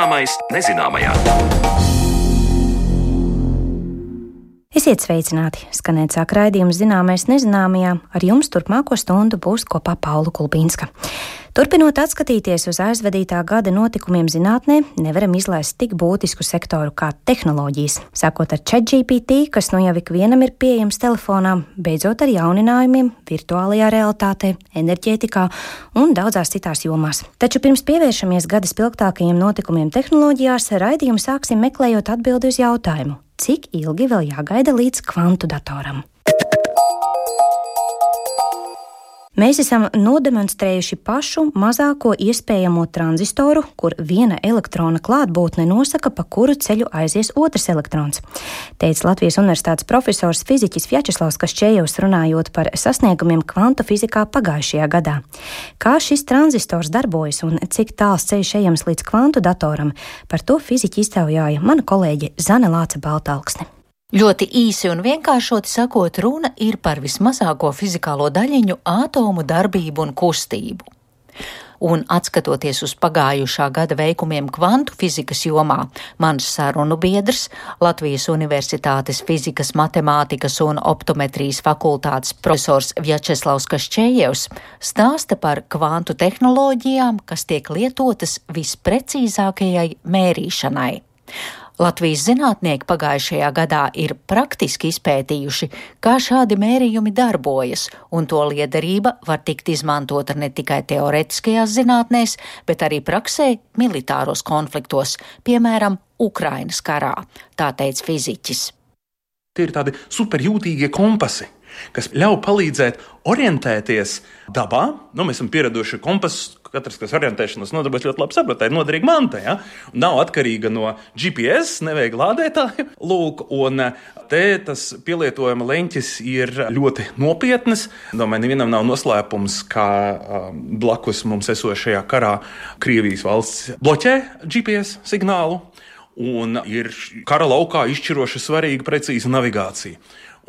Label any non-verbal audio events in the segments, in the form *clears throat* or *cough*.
Zināmais nezināmajā. Esiet sveicināti! Skanēt sāk raidījums zināmais nezināmajā. Ar jums turpmāko stundu būs kopā Paula Kulbīnska. Turpinot atskatīties uz aizvadītā gada notikumiem zinātnē, nevaram izlaist tik būtisku sektoru kā tehnoloģijas. Sākot ar ChatGPT, kas nu jau ikvienam ir pieejams telefonā, beidzot ar jauninājumiem virtuālajā realitātē, enerģētikā un daudzās citās jomās. Taču pirms pievēršamies gada spilgtākajiem notikumiem tehnoloģijās, raidījumu sāksim meklējot atbildi uz jautājumu cik ilgi vēl jāgaida līdz kvantu datoram. Mēs esam nodemonstrējuši pašu mazāko iespējamo tranzistoru, kur viena elektrona klātbūtne nosaka, pa kuru ceļu aizies otrs elektrons. Teica Latvijas Universitātes profesors fiziķis Vjačeslavs Kašķējos runājot par sasniegumiem kvantu fizikā pagājušajā gadā. Kā šis tranzistors darbojas un cik tāls ceļš ejams līdz kvantu datoram, par to fiziķi iztaujāja mana kolēģe Zane Lāce Baltalksne. Ļoti īsi un vienkāršoti sakot, runa ir par vismazāko fizikālo daļiņu atomu darbību un kustību. Un atskatoties uz pagājušā gada veikumiem kvantu fizikas jomā, mans sarunu biedrs, Latvijas Universitātes fizikas, matemātikas un optometrijas fakultātes profesors Vjačeslavs Kašķējevs stāsta par kvantu tehnoloģijām, kas tiek lietotas visprecīzākajai mērīšanai. Latvijas zinātnieki pagājušajā gadā ir praktiski izpētījuši, kā šādi mērījumi darbojas, un to liederība var tikt izmantota ne tikai teoretiskajās zinātnēs, bet arī praksē militāros konfliktos, piemēram, Ukrainas karā, tā teica fiziķis. Tie ir tādi superjūtīgie kompasi kas ļauj palīdzēt orientēties dabā. Nu, mēs esam pieraduši kompasu. Katrs, kas orientēšanos nodarbojas, ļoti labi saprot, ir noderīga manta. Ja? Nav atkarīga no GPS, nevajag lādētāju. Lūk, un te tas pielietojuma leņķis ir ļoti nopietns. Domāju, nevienam nav noslēpums, ka um, blakus mums esošajā karā Krievijas valsts bloķē GPS signālu. Un ir kara laukā izšķiroši svarīga precīza navigācija.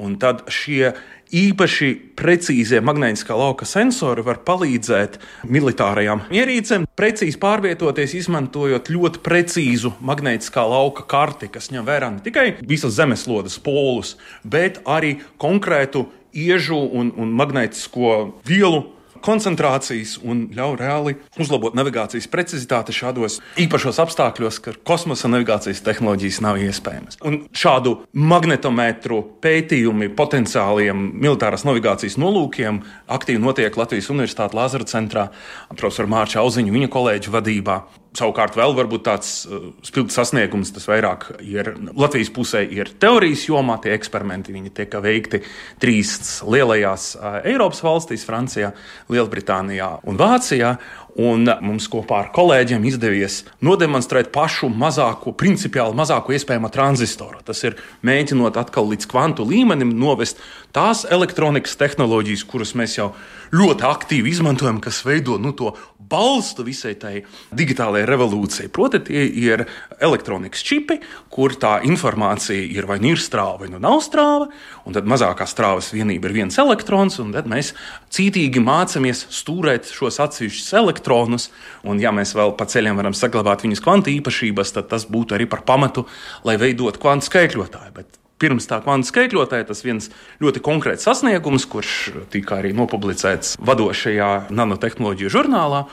Un tad šie īpaši precīzie magnētiskā lauka sensori var palīdzēt militārajām ierīcēm precīzi pārvietoties, izmantojot ļoti precīzu magnētiskā lauka karti, kas ņem vērā ne tikai visas zemeslodes polus, bet arī konkrētu iežu un, un magnētisko vielu koncentrācijas un ļauj reāli uzlabot navigācijas precizitāti šādos īpašos apstākļos, kad kosmosa navigācijas tehnoloģijas nav iespējamas. Un šādu magnetometru pētījumi potenciāliem militārās navigācijas nolūkiem aktīvi notiek Latvijas Universitātes Lāzara centrā, profesora Mārča Auziņa, viņa kolēģa vadībā. Savukārt, vēl tāds uh, spilgts sasniegums, tas vairāk ir Latvijas pusē, ir teorijas jomā. Tie eksperimenti tiek veikti trīs lielajās uh, Eiropas valstīs, Francijā, Lielbritānijā un Vācijā. Un mums kopā ar kolēģiem izdevies nodemonstrēt pašu mazāko, principiāli mazāko iespējamo tranzistoru. Tas ir mēģinot atkal līdz kvantu līmenim novest tās elektronikas tehnoloģijas, kuras mēs jau ļoti aktīvi izmantojam, kas veido nu, to balstu visai tai digitālajai revolūcijai. Proti, tie ir elektronikas čipi, kur tā informācija ir vai nu ir strāva, vai nu nav strāva, un tad mazākā strāvas vienība ir viens elektrons, un tad mēs cītīgi mācāmies stūrēt šos atsevišķus elektronus, un ja mēs vēl pa ceļam varam saglabāt viņas kvantu īpašības, tad tas būtu arī par pamatu, lai veidotu kvantu skaitļotāju. Bet pirms tā kvantu skaitļotāja tas viens ļoti konkrēts sasniegums, kurš tika arī nopublicēts vadošajā nanotehnoloģiju žurnālā.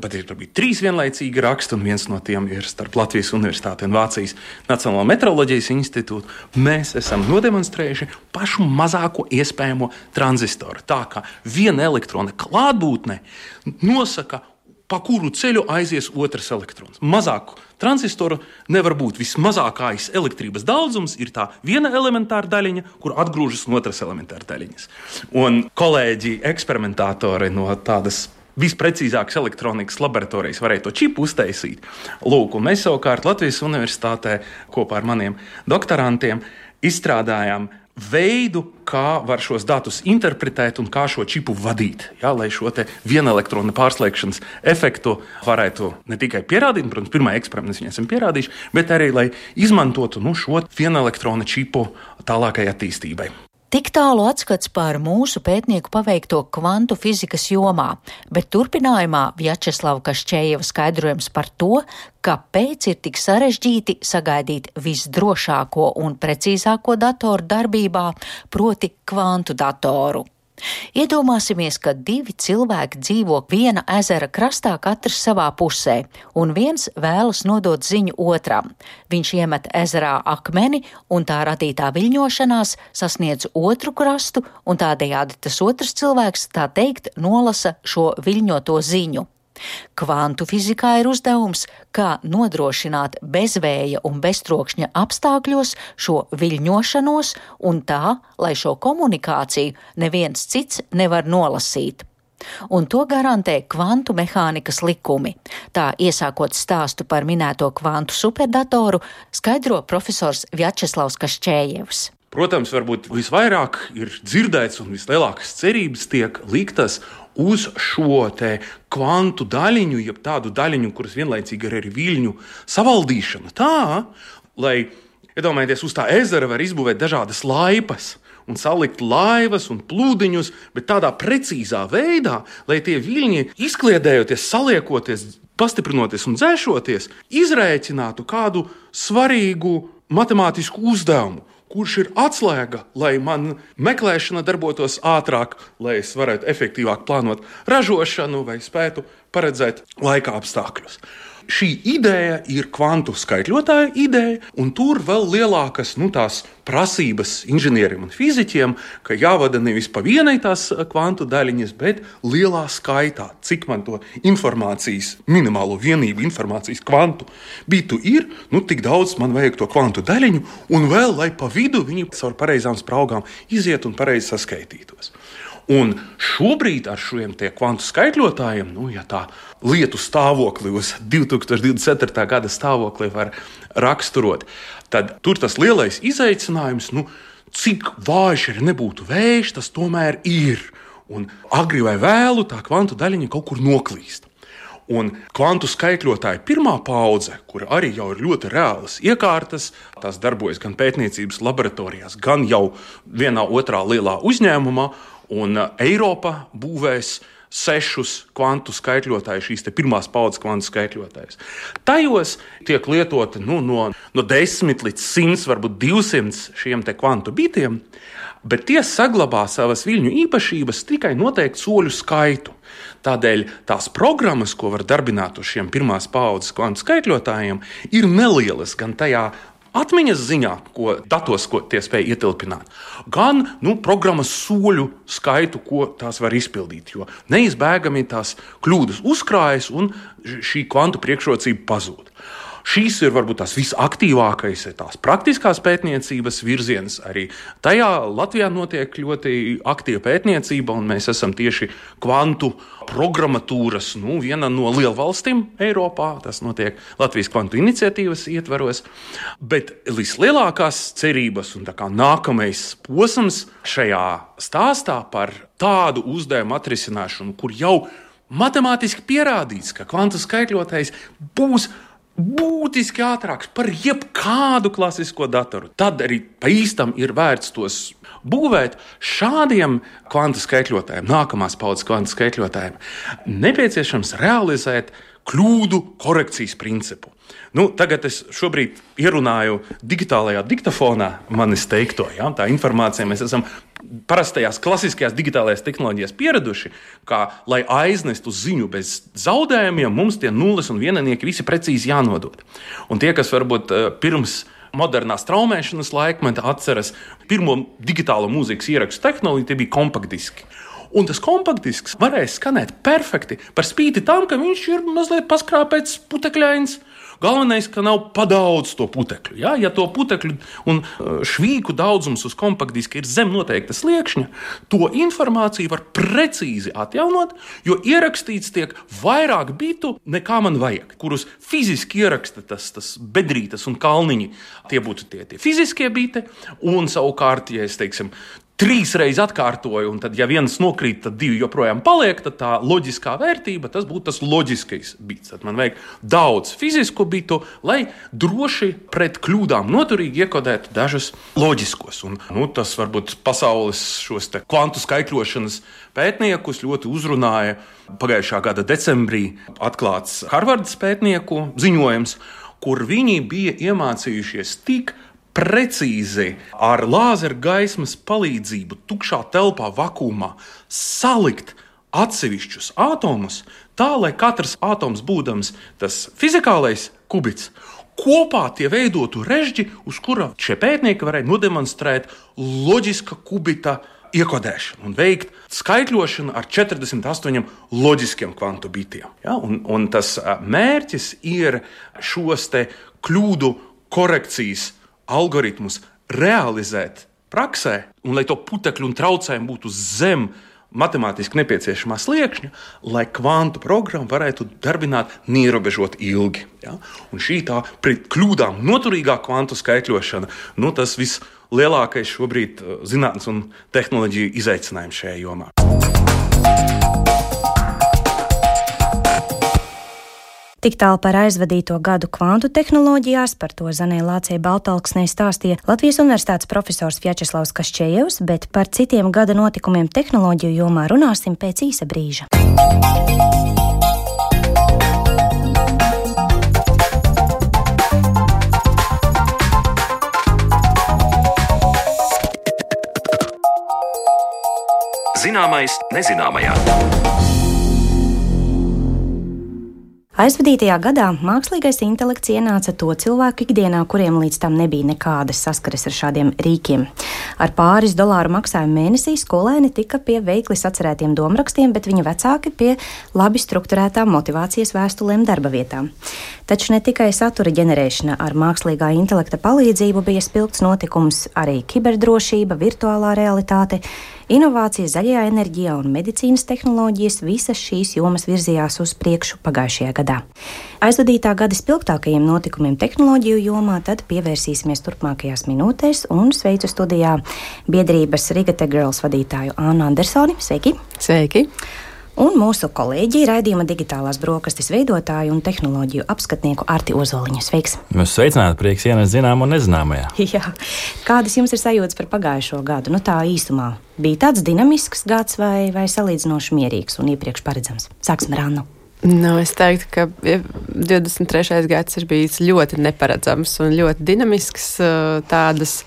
Bet ir bija trīs vienlaicīgi raksti, un viens no tiem ir starp Latvijas Universitāti un Vācijas Nacionālo meteoroloģijas institūtu. Mēs esam nodemonstrējuši pašu mazāko iespējamo tranzistoru. Tā kā viena elektrona klātbūtne nosaka pa kuru ceļu aizies otrs elektrons. Mazāku transistoru nevar būt. Vismazākais elektrības daudzums ir tā viena elementāra daļiņa, kur atgrūžas no otras elementāra daļiņas. Un kolēģi, eksperimentatori no tādas visprecīzākas elektronikas laboratorijas varēja to čipu uztaisīt. Lūk, mēs savukārt Latvijas Universitātē kopā ar maniem doktorantiem izstrādājām veidu, kā var šos datus interpretēt un kā šo čipu vadīt. Ja, lai šo viena elektrona pārslēgšanas efektu varētu ne tikai pierādīt, protams, pirmā eksperimenta mēs esam pierādījuši, bet arī lai izmantotu nu, šo viena elektrona čipu tālākai attīstībai. Tik tālu atskats par mūsu pētnieku paveikto kvantu fizikas jomā, bet turpinājumā Vjačeslava Kašķējeva skaidrojums par to, kāpēc ir tik sarežģīti sagaidīt visdrošāko un precīzāko datoru darbībā, proti kvantu datoru. Iedomāsimies, ka divi cilvēki dzīvo viena ezera krastā, katrs savā pusē, un viens vēlas nodot ziņu otram. Viņš iemet ezerā akmeni, un tā radītā viļņošanās sasniedz otru krastu, un tādējādi tas otrs cilvēks, tā teikt, nolasa šo viļņoto ziņu. Kvantu fizikā ir uzdevums, kā nodrošināt bezvēja un beztrokšņa apstākļos šo viļņošanos un tā, lai šo komunikāciju neviens cits nevar nolasīt. Un to garantē kvantu mehānikas likumi. Tā iesākot stāstu par minēto kvantu superdatoru, skaidro profesors Vjačeslavs Kašķējevs. Protams, varbūt visvairāk ir dzirdēts un vislielākās cerības tiek liktas uz šo kvantu daļiņu, jeb tādu daļiņu, kuras vienlaicīgi ir arī viļņu savaldīšana. Tā, lai iedomājieties, uz tā ezera var izbūvēt dažādas laipas. Un salikt laivas un plūdiņus, bet tādā precīzā veidā, lai tie viļņi izkliedējoties, saliekoties, pastiprinoties un dzēšoties, izrēķinātu kādu svarīgu matemātisku uzdevumu kurš ir atslēga, lai man meklēšana darbotos ātrāk, lai es varētu efektīvāk plānot ražošanu vai spētu paredzēt laika apstākļus. Šī ideja ir kvantu skaitļotāja ideja, un tur vēl lielākas nu, prasības inženieriem un fizikiem, ka jāvada nevis pa vienai tās kvantu daļiņas, bet lielā skaitā, cik man to informācijas, minimālo vienību informācijas kvantu bitu ir, nu, tik daudz man vajag to kvantu daļiņu, un vēl, lai pa vidu viņi caur pareizām spraugām iziet un pareizi saskaitītos. Un šobrīd ar šiem kvantu skaitļotājiem, nu, ja tā lietu stāvokli uz 2024. gada stāvokli var raksturot, tad tur tas lielais izaicinājums, nu, cik vājš ir nebūtu vējš, tas tomēr ir. Un agri vai vēlu tā kvantu daļiņa kaut kur noklīst. Un kvantu skaitļotāja pirmā paudze, kur arī jau ir ļoti reālas iekārtas, tās darbojas gan pētniecības laboratorijās, gan jau vienā otrā lielā uzņēmumā, Un uh, Eiropa būvēs sešus kvantu skaitļotājus, šīs pirmās paudzes kvantu skaitļotājus. Tajos tiek lietoti nu, no, no 10 līdz 100, varbūt 200 šiem kvantu bitiem, bet tie saglabā savas viļņu īpašības tikai noteiktu soļu skaitu. Tādēļ tās programmas, ko var darbināt uz šiem pirmās paudzes kvantu skaitļotājiem, ir nelielas gan tajā atmiņas ziņā, ko datos ko tie spēj ietilpināt, gan nu, programmas soļu skaitu, ko tās var izpildīt. Jo neizbēgami tās kļūdas uzkrājas un šī kvantu priekšrocība pazūd. Šīs ir varbūt tās visaktīvākais, tās praktiskās pētniecības virziens. Arī tajā Latvijā notiek ļoti aktīva pētniecība, un mēs esam tieši kvantu programmatūras nu, viena no lielvalstīm Eiropā. Tas notiek Latvijas kvantu iniciatīvas ietvaros. Bet vislielākās cerības un nākamais posms šajā stāstā par tādu uzdevumu atrisināšanu, kur jau matemātiski pierādīts, ka kvantu skaitļotājs būs būtiski ātrāks par jebkādu klasisko datoru. Tad arī pa īstam ir vērts tos būvēt šādiem kvantu skaitļotājiem, nākamās paudzes kvantu skaitļotājiem. Nepieciešams realizēt kļūdu korekcijas principu. Nu, tagad es šobrīd ierunāju digitālajā diktafonā manis teikto. Ja? Tā informācija mēs esam parastajās klasiskajās digitālajās tehnoloģijās pieraduši, ka, lai aiznestu ziņu bez zaudējumiem, mums tie nulles un vienanieki visi precīzi jānodod. Un tie, kas varbūt eh, pirms modernās traumēšanas laikmeta atceras pirmo digitālo mūzikas ierakstu tehnoloģiju, tie bija kompaktdiski. Un tas kompaktdisks varēja skanēt perfekti, par spīti tam, ka viņš ir mazliet paskrāpēts, putekļains. Galvenais, ka nav padaudz to putekļu. Ja, ja to putekļu un uh, švīku daudzums uz kompaktdiska ir zem noteikta sliekšņa, to informāciju var precīzi atjaunot, jo ierakstīts tiek vairāk bitu nekā man vajag, kurus fiziski ieraksta tas, tas bedrītes un kalniņi. Tie būtu tie, tie fiziskie biti, un savukārt, ja es teiksim, trīs reizes atkārtoju, un tad, ja viens nokrīt, tad divi joprojām paliek, tad tā loģiskā vērtība tas būtu tas loģiskais bits. Tad man vajag daudz fizisku bitu, lai droši pret kļūdām noturīgi iekodētu dažus loģiskos. Un, nu, tas varbūt pasaules šos kvantu skaitļošanas pētniekus ļoti uzrunāja. Pagājušā gada decembrī atklāts Harvardas pētnieku ziņojums, kur viņi bija iemācījušies tik precīzi ar lāzera gaismas palīdzību, tukšā telpā, vakumā salikt atsevišķus atomus, tā lai katrs atoms būdams tas fizikālais kubits. Kopā tie veidotu režģi, uz kura šie pētnieki varēja nodemonstrēt loģiska kubita iekodēšanu un veikt skaitļošanu ar 48 loģiskiem kvantu bitiem. Ja? Un, un tas mērķis ir šos kļūdu korekcijas algoritmus realizēt praksē, un lai to putekļu un traucējumu būtu zem matemātiski nepieciešamā sliekšņa, lai kvantu programma varētu darbināt neierobežot ilgi. Ja? Un šī tā pret kļūdām noturīgā kvantu skaitļošana, nu, tas vislielākais šobrīd uh, zinātnes un tehnoloģiju izaicinājums šajā jomā. Tik tālu par aizvadīto gadu kvantu tehnoloģijās, par to Zanē Lācijai Baltalksnē stāstīja Latvijas Universitātes profesors Vjačeslavs Kašķējevs, bet par citiem gada notikumiem tehnoloģiju jomā runāsim pēc īsa brīža. Zināmais nezināmajā. Aizvadītajā gadā mākslīgais intelekts ienāca to cilvēku ikdienā, kuriem līdz tam nebija nekādas saskares ar šādiem rīkiem. Ar pāris dolāru maksājumu mēnesī skolēni tika pie veikli sacerētiem domrakstiem, bet viņa vecāki pie labi strukturētām motivācijas vēstulēm darba vietām. Taču ne tikai satura ģenerēšana ar mākslīgā intelekta palīdzību bija spilgts notikums, arī kiberdrošība, virtuālā realitāte Inovācijas zaļajā enerģijā un medicīnas tehnoloģijas visas šīs jomas virzījās uz priekšu pagājušajā gadā. Aizvadītā gada spilgtākajiem notikumiem tehnoloģiju jomā tad pievērsīsimies turpmākajās minūtēs un sveicu studijā biedrības Rigate Girls vadītāju Annu Andersoni. Sveiki! Sveiki! Un mūsu kolēģi raidījuma digitālās brokastis veidotāju un tehnoloģiju apskatnieku Arti Ozoliņu. Sveiks! Mēs sveicināti prieks ienest zināmu un nezināmajā. *laughs* Jā. Kādas jums ir sajūtas par pagājušo gadu? Nu tā īsumā. Bija tāds dinamisks gads vai, vai salīdzinoši mierīgs un iepriekš paredzams? Sāksim ar Annu. Nu, es teiktu, ka 23. gads ir bijis ļoti neparedzams un ļoti dinamisks. Tādas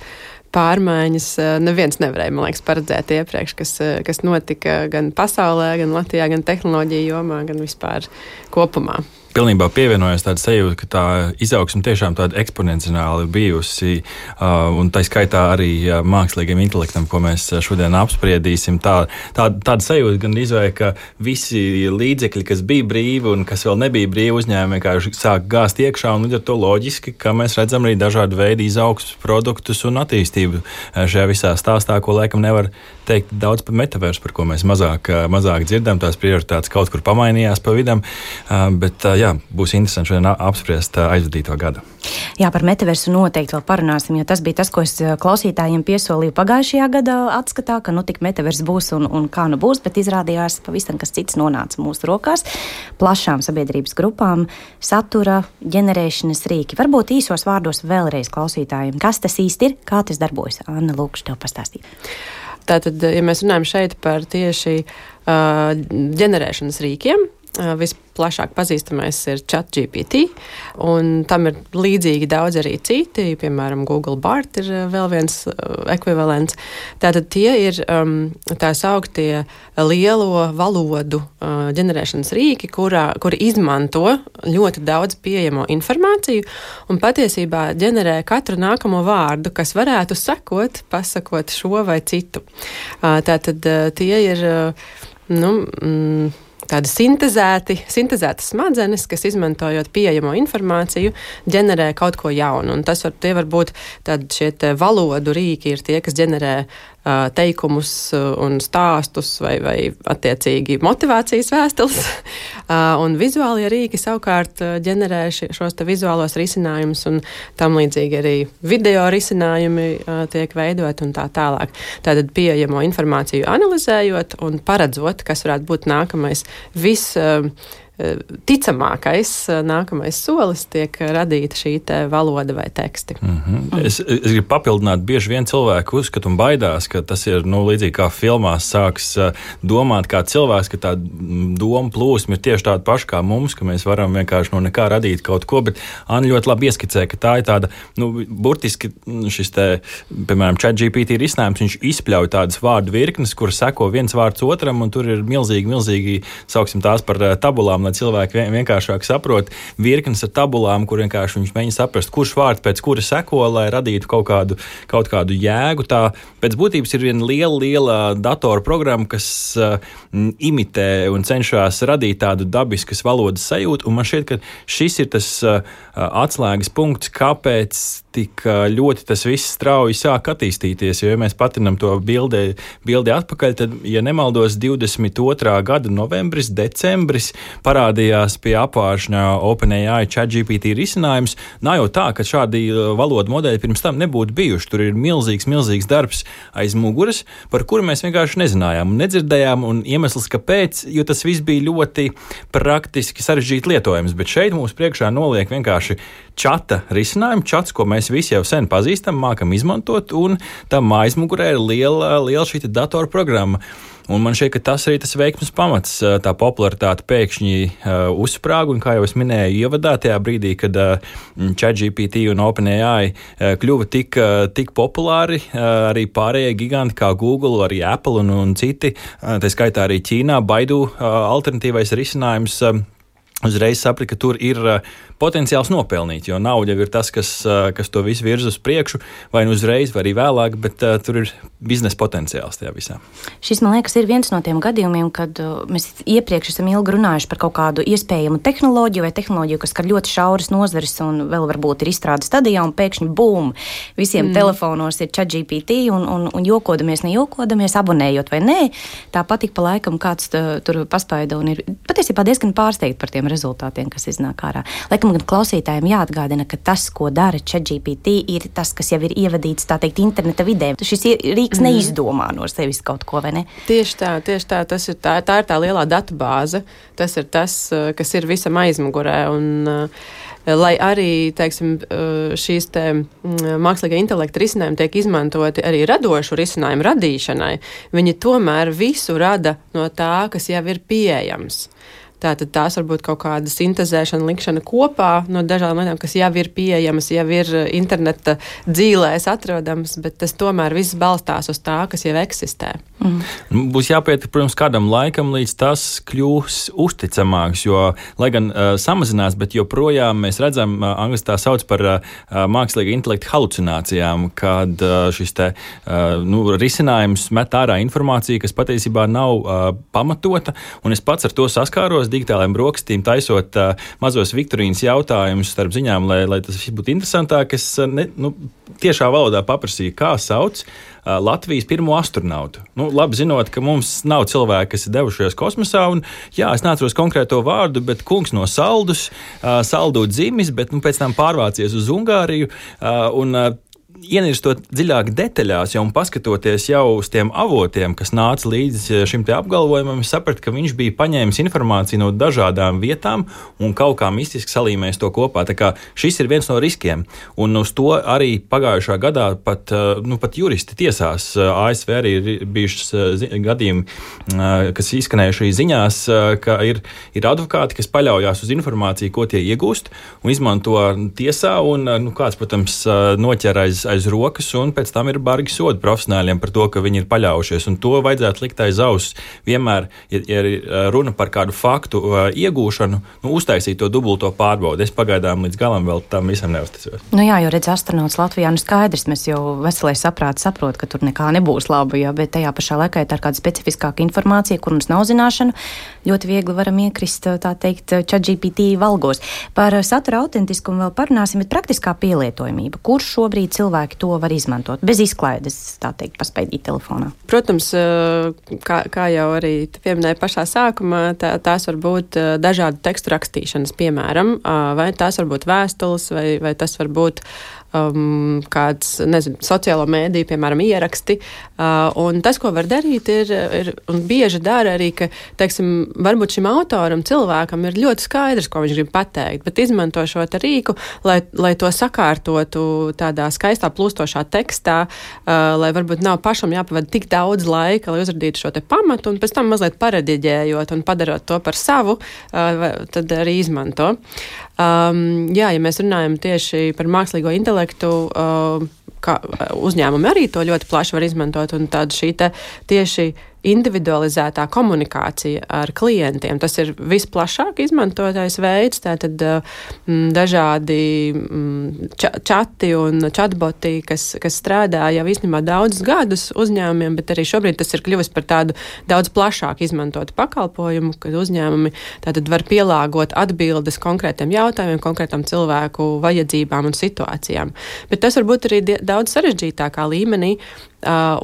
pārmaiņas eh, neviens nevarēja, man liekas, paredzēt iepriekš, kas, eh, kas notika gan pasaulē, gan Latvijā, gan tehnoloģiju jomā, gan vispār kopumā pilnībā pievienojos tāda sajūta, ka tā izaugsme tiešām tāda eksponenciāli bijusi, uh, un tā skaitā arī uh, mākslīgiem intelektam, ko mēs šodien apspriedīsim. Tā, tā, tāda sajūta gan izvēle, ka visi līdzekļi, kas bija brīvi un kas vēl nebija brīvi uzņēmumi, vienkārši sāk gāzt iekšā, līdz ar to loģiski, ka mēs redzam arī dažādu veidu izaugsmes produktus un attīstību šajā visā stāstā, ko laikam nevar teikt daudz par metaversu, par ko mēs mazāk, mazāk dzirdam. Tās prioritātes kaut kur pamainījās pa vidam, bet jā, būs interesanti šodien apspriest aizvadīto gadu. Jā, par metaversu noteikti vēl parunāsim, jo tas bija tas, ko es klausītājiem piesolīju pagājušajā gadā atskatā, ka nu tik metavers būs un, un kā nu būs, bet izrādījās pavisam kas cits nonāca mūsu rokās - plašām sabiedrības grupām, satura, ģenerēšanas rīki. Varbūt īsos vārdos vēlreiz klausītājiem, kas tas īsti ir, kā tas darbojas. Anna, lūkšu tev pastāstīt. Tātad, ja mēs runājam šeit par tieši uh, ģenerēšanas rīkiem, Visplašāk pazīstamais ir ChatGPT, un tam ir līdzīgi daudz arī citi, piemēram, Google Bart ir vēl viens ekvivalents. Tātad tie ir um, tā sauktie lielo valodu uh, ģenerēšanas rīki, kurā, kuri izmanto ļoti daudz pieejamo informāciju un patiesībā ģenerē katru nākamo vārdu, kas varētu sekot, pasakot šo vai citu. Uh, tātad uh, tie ir, nu, mm, tādi sintēzēti, sintēzētas smadzenes, kas izmantojot pieejamo informāciju, ģenerē kaut ko jaunu. Un tas var, var būt šie valodu rīki, ir tie, kas ģenerē teikumus un stāstus vai, vai attiecīgi motivācijas vēstules. *laughs* un vizuālie rīki savukārt ģenerē šos vizuālos risinājumus un tam līdzīgi arī video risinājumi tiek veidot un tā tālāk. Tātad pieejamo informāciju analizējot un paredzot, kas varētu būt nākamais viss ticamākais nākamais solis tiek radīta šī valoda vai teksti. Mm -hmm. es, es gribu papildināt, bieži vien cilvēki uzskata un baidās, ka tas ir nu, līdzīgi kā filmās sāks domāt kā cilvēks, ka tā doma plūsma ir tieši tāda paša kā mums, ka mēs varam vienkārši no nekā radīt kaut ko, bet Anna ļoti labi ieskicē, ka tā ir tāda, nu, burtiski šis te, piemēram, chat GPT risinājums, viņš izpļauj tādas vārdu virknes, kur seko viens vārds otram, un tur ir milzīgi, milzīgi, sauksim tās par tabulām lai cilvēki vienkāršāk saprot virknes ar tabulām, kur vienkārši viņš mēģina saprast, kurš vārds pēc kura seko, lai radītu kaut kādu, kaut kādu jēgu. Tā pēc būtības ir viena liela, liela datora programma, kas uh, imitē un cenšas radīt tādu dabiskas valodas sajūtu. Man šķiet, ka šis ir tas uh, atslēgas punkts, kāpēc tik ļoti tas viss strauji sāk attīstīties. Jo, ja mēs patinam to bildi, bildi atpakaļ, tad, ja nemaldos, 22. gada novembris, decembris parādījās pie apvāršņa OpenAI ChatGPT risinājums. Nav jau tā, ka šādi valodu modeļi pirms tam nebūtu bijuši. Tur ir milzīgs, milzīgs darbs aiz muguras, par kuru mēs vienkārši nezinājām un nedzirdējām. Un iemesls, kāpēc, jo tas viss bija ļoti praktiski sarežģīti lietojams. Bet šeit mums priekšā noliek vienkārši čata risinājumu, čats, ko mēs visi jau sen pazīstam, mākam izmantot, un tam aizmugurē ir liela, liela šī datorprogramma. Un man šķiet, ka tas arī tas veiksmes pamats. Tā popularitāte pēkšņi uzsprāga, un kā jau es minēju, ievadā tajā brīdī, kad ChatGPT un OpenAI kļuva tik, tik populāri, arī pārējie giganti kā Google, arī Apple un, un citi, tā skaitā arī Ķīnā, Baidu alternatīvais risinājums. Uzreiz sapratu, ka tur ir potenciāls nopelnīt, jo nauda jau ir tas, kas, kas to visu virz uz priekšu, vai nu uzreiz, vai arī vēlāk, bet uh, tur ir biznesa potenciāls tajā visā. Šis, man liekas, ir viens no tiem gadījumiem, kad uh, mēs iepriekš esam ilgi runājuši par kaut kādu iespējamu tehnoloģiju vai tehnoloģiju, kas skar ļoti šauras nozares un vēl varbūt ir izstrādes stadijā, un pēkšņi bum! Visiem mm. telefonos ir chat GPT, un, un, un jokodamies, nejokodamies, abonējot vai nē, tāpat ik pa laikam kāds tur paspaida un ir patiesībā diezgan pārsteigts par tiem tiem rezultātiem, kas iznāk ārā. Laikam gan klausītājiem jāatgādina, ka tas, ko dara ChatGPT, ir tas, kas jau ir ievadīts teikt, interneta vidē. Šis rīks mm. neizdomā no sevis kaut ko, vai ne? Tieši tā, tieši tā. Tas ir tā, tā ir tā lielā datu bāze. Tas ir tas, eh, kas ir visam aizmugurē. Un, uh, lai arī teiksim, eh, šīs te mm, mākslīgā intelekta risinājumi tiek izmantoti arī radošu risinājumu radīšanai, viņi tomēr visu rada no tā, kas jau ir pieejams. Tātad tās var būt kaut kāda sintēzēšana, likšana kopā no dažādām lietām, kas jau ir pieejamas, jau ir eh, interneta dzīvēs atrodamas, bet tas tomēr viss balstās uz tā, kas jau eksistē. Mm. Būs jāpietiek, protams, kādam laikam, līdz tas kļūs uzticamāks, jo, lai gan uh, samazinās, bet joprojām mēs redzam, uh, angļuiski tā sauc par uh, mākslīga intelekta halucinācijām, kad uh, šis te uh, nu, risinājums met ārā informāciju, kas patiesībā nav uh, pamatota, un es pats ar to saskāros savos digitālajiem brokastīm, taisot uh, mazos Viktorīnas jautājumus starp ziņām, lai, lai tas būtu interesantāk. Es ne, nu, tiešā valodā paprasīju, kā sauc uh, Latvijas pirmo astronautu. Nu, labi zinot, ka mums nav cilvēki, kas ir devušies kosmosā, un jā, es neatceros konkrēto vārdu, bet kungs no saldus, uh, saldu dzimis, bet nu, pēc tam pārvācies uz Ungāriju. Uh, un, uh, ienirstot dziļāk detaļās, jau paskatoties jau uz tiem avotiem, kas nāca līdzi šim apgalvojumam, sapratu, ka viņš bija paņēmis informāciju no dažādām vietām un kaut kā mistiski salīmējis to kopā. Šis ir viens no riskiem, un uz to arī pagājušā gadā pat, eh, nu, pat juristi tiesās. ASV arī ir bijušas eh, gadījumi, eh, kas izskanējuši ziņās, ka ir, ir advokāti, kas paļaujas uz informāciju, ko tie iegūst un izmanto tiesā, un nu, kāds, protams, noķer aiz aiz, aiz rokas, un pēc tam ir bargi sodi profesionāļiem par to, ka viņi ir paļaujušies. To vajadzētu likt aiz auss. Vienmēr, ja, ja ir runa par kādu faktu uh, iegūšanu, nu, uztaisīt to dubulto pārbaudi. Es pagaidām līdz galam vēl tam visam neuzticos. Nu jā, jo redz, astronauts Latvijā nu skaidrs, mēs jau veselais saprāts saprot, ka tur nekā nebūs laba, jā, bet tajā pašā laikā ir kāda specifiskāka informācija, kur mums nav zināšana, ļoti viegli varam iekrist, tā teikt, ChatGPT valgos. Par satura autentiskumu vēl parunāsim, bet praktiskā pielietojamība. Kurš šobrīd cilvēks cilvēki to var izmantot bez izklaides, tā teikt, paspēdīt telefonā? Protams, kā, kā jau arī pieminēja pašā sākumā, tā, tās var būt dažādu tekstu rakstīšanas, piemēram, vai tās var būt vēstules, vai, vai tas var būt um, kāds, nezinu, sociālo mēdīju, piemēram, ieraksti. Uh, un tas, ko var darīt, ir, ir un bieži dara arī, ka, teiksim, varbūt šim autoram, cilvēkam ir ļoti skaidrs, ko viņš grib pateikt, bet izmanto šo rīku, lai, lai to sakārtotu tādā skaistā plūstošā tekstā, uh, lai varbūt nav pašam jāpavada tik daudz laika, lai uzradītu šo pamatu, un pēc tam mazliet parediģējot un padarot to par savu, uh, tad arī izmanto. Um, jā, ja mēs runājam tieši par mākslīgo intelektu, uh, uzņēmumi arī to ļoti plaši var izmantot, tāda šī tieši individualizētā komunikācija ar klientiem. Tas ir visplašāk izmantotais veids, tātad m, mm, dažādi m, čati un chatboti, kas, kas strādā jau īstenībā daudzus gadus uzņēmumiem, bet arī šobrīd tas ir kļuvis par tādu daudz plašāk izmantotu pakalpojumu, kad uzņēmumi tātad var pielāgot atbildes konkrētiem jautājumiem, konkrētam cilvēku vajadzībām un situācijām. Bet tas var būt arī daudz sarežģītākā līmenī,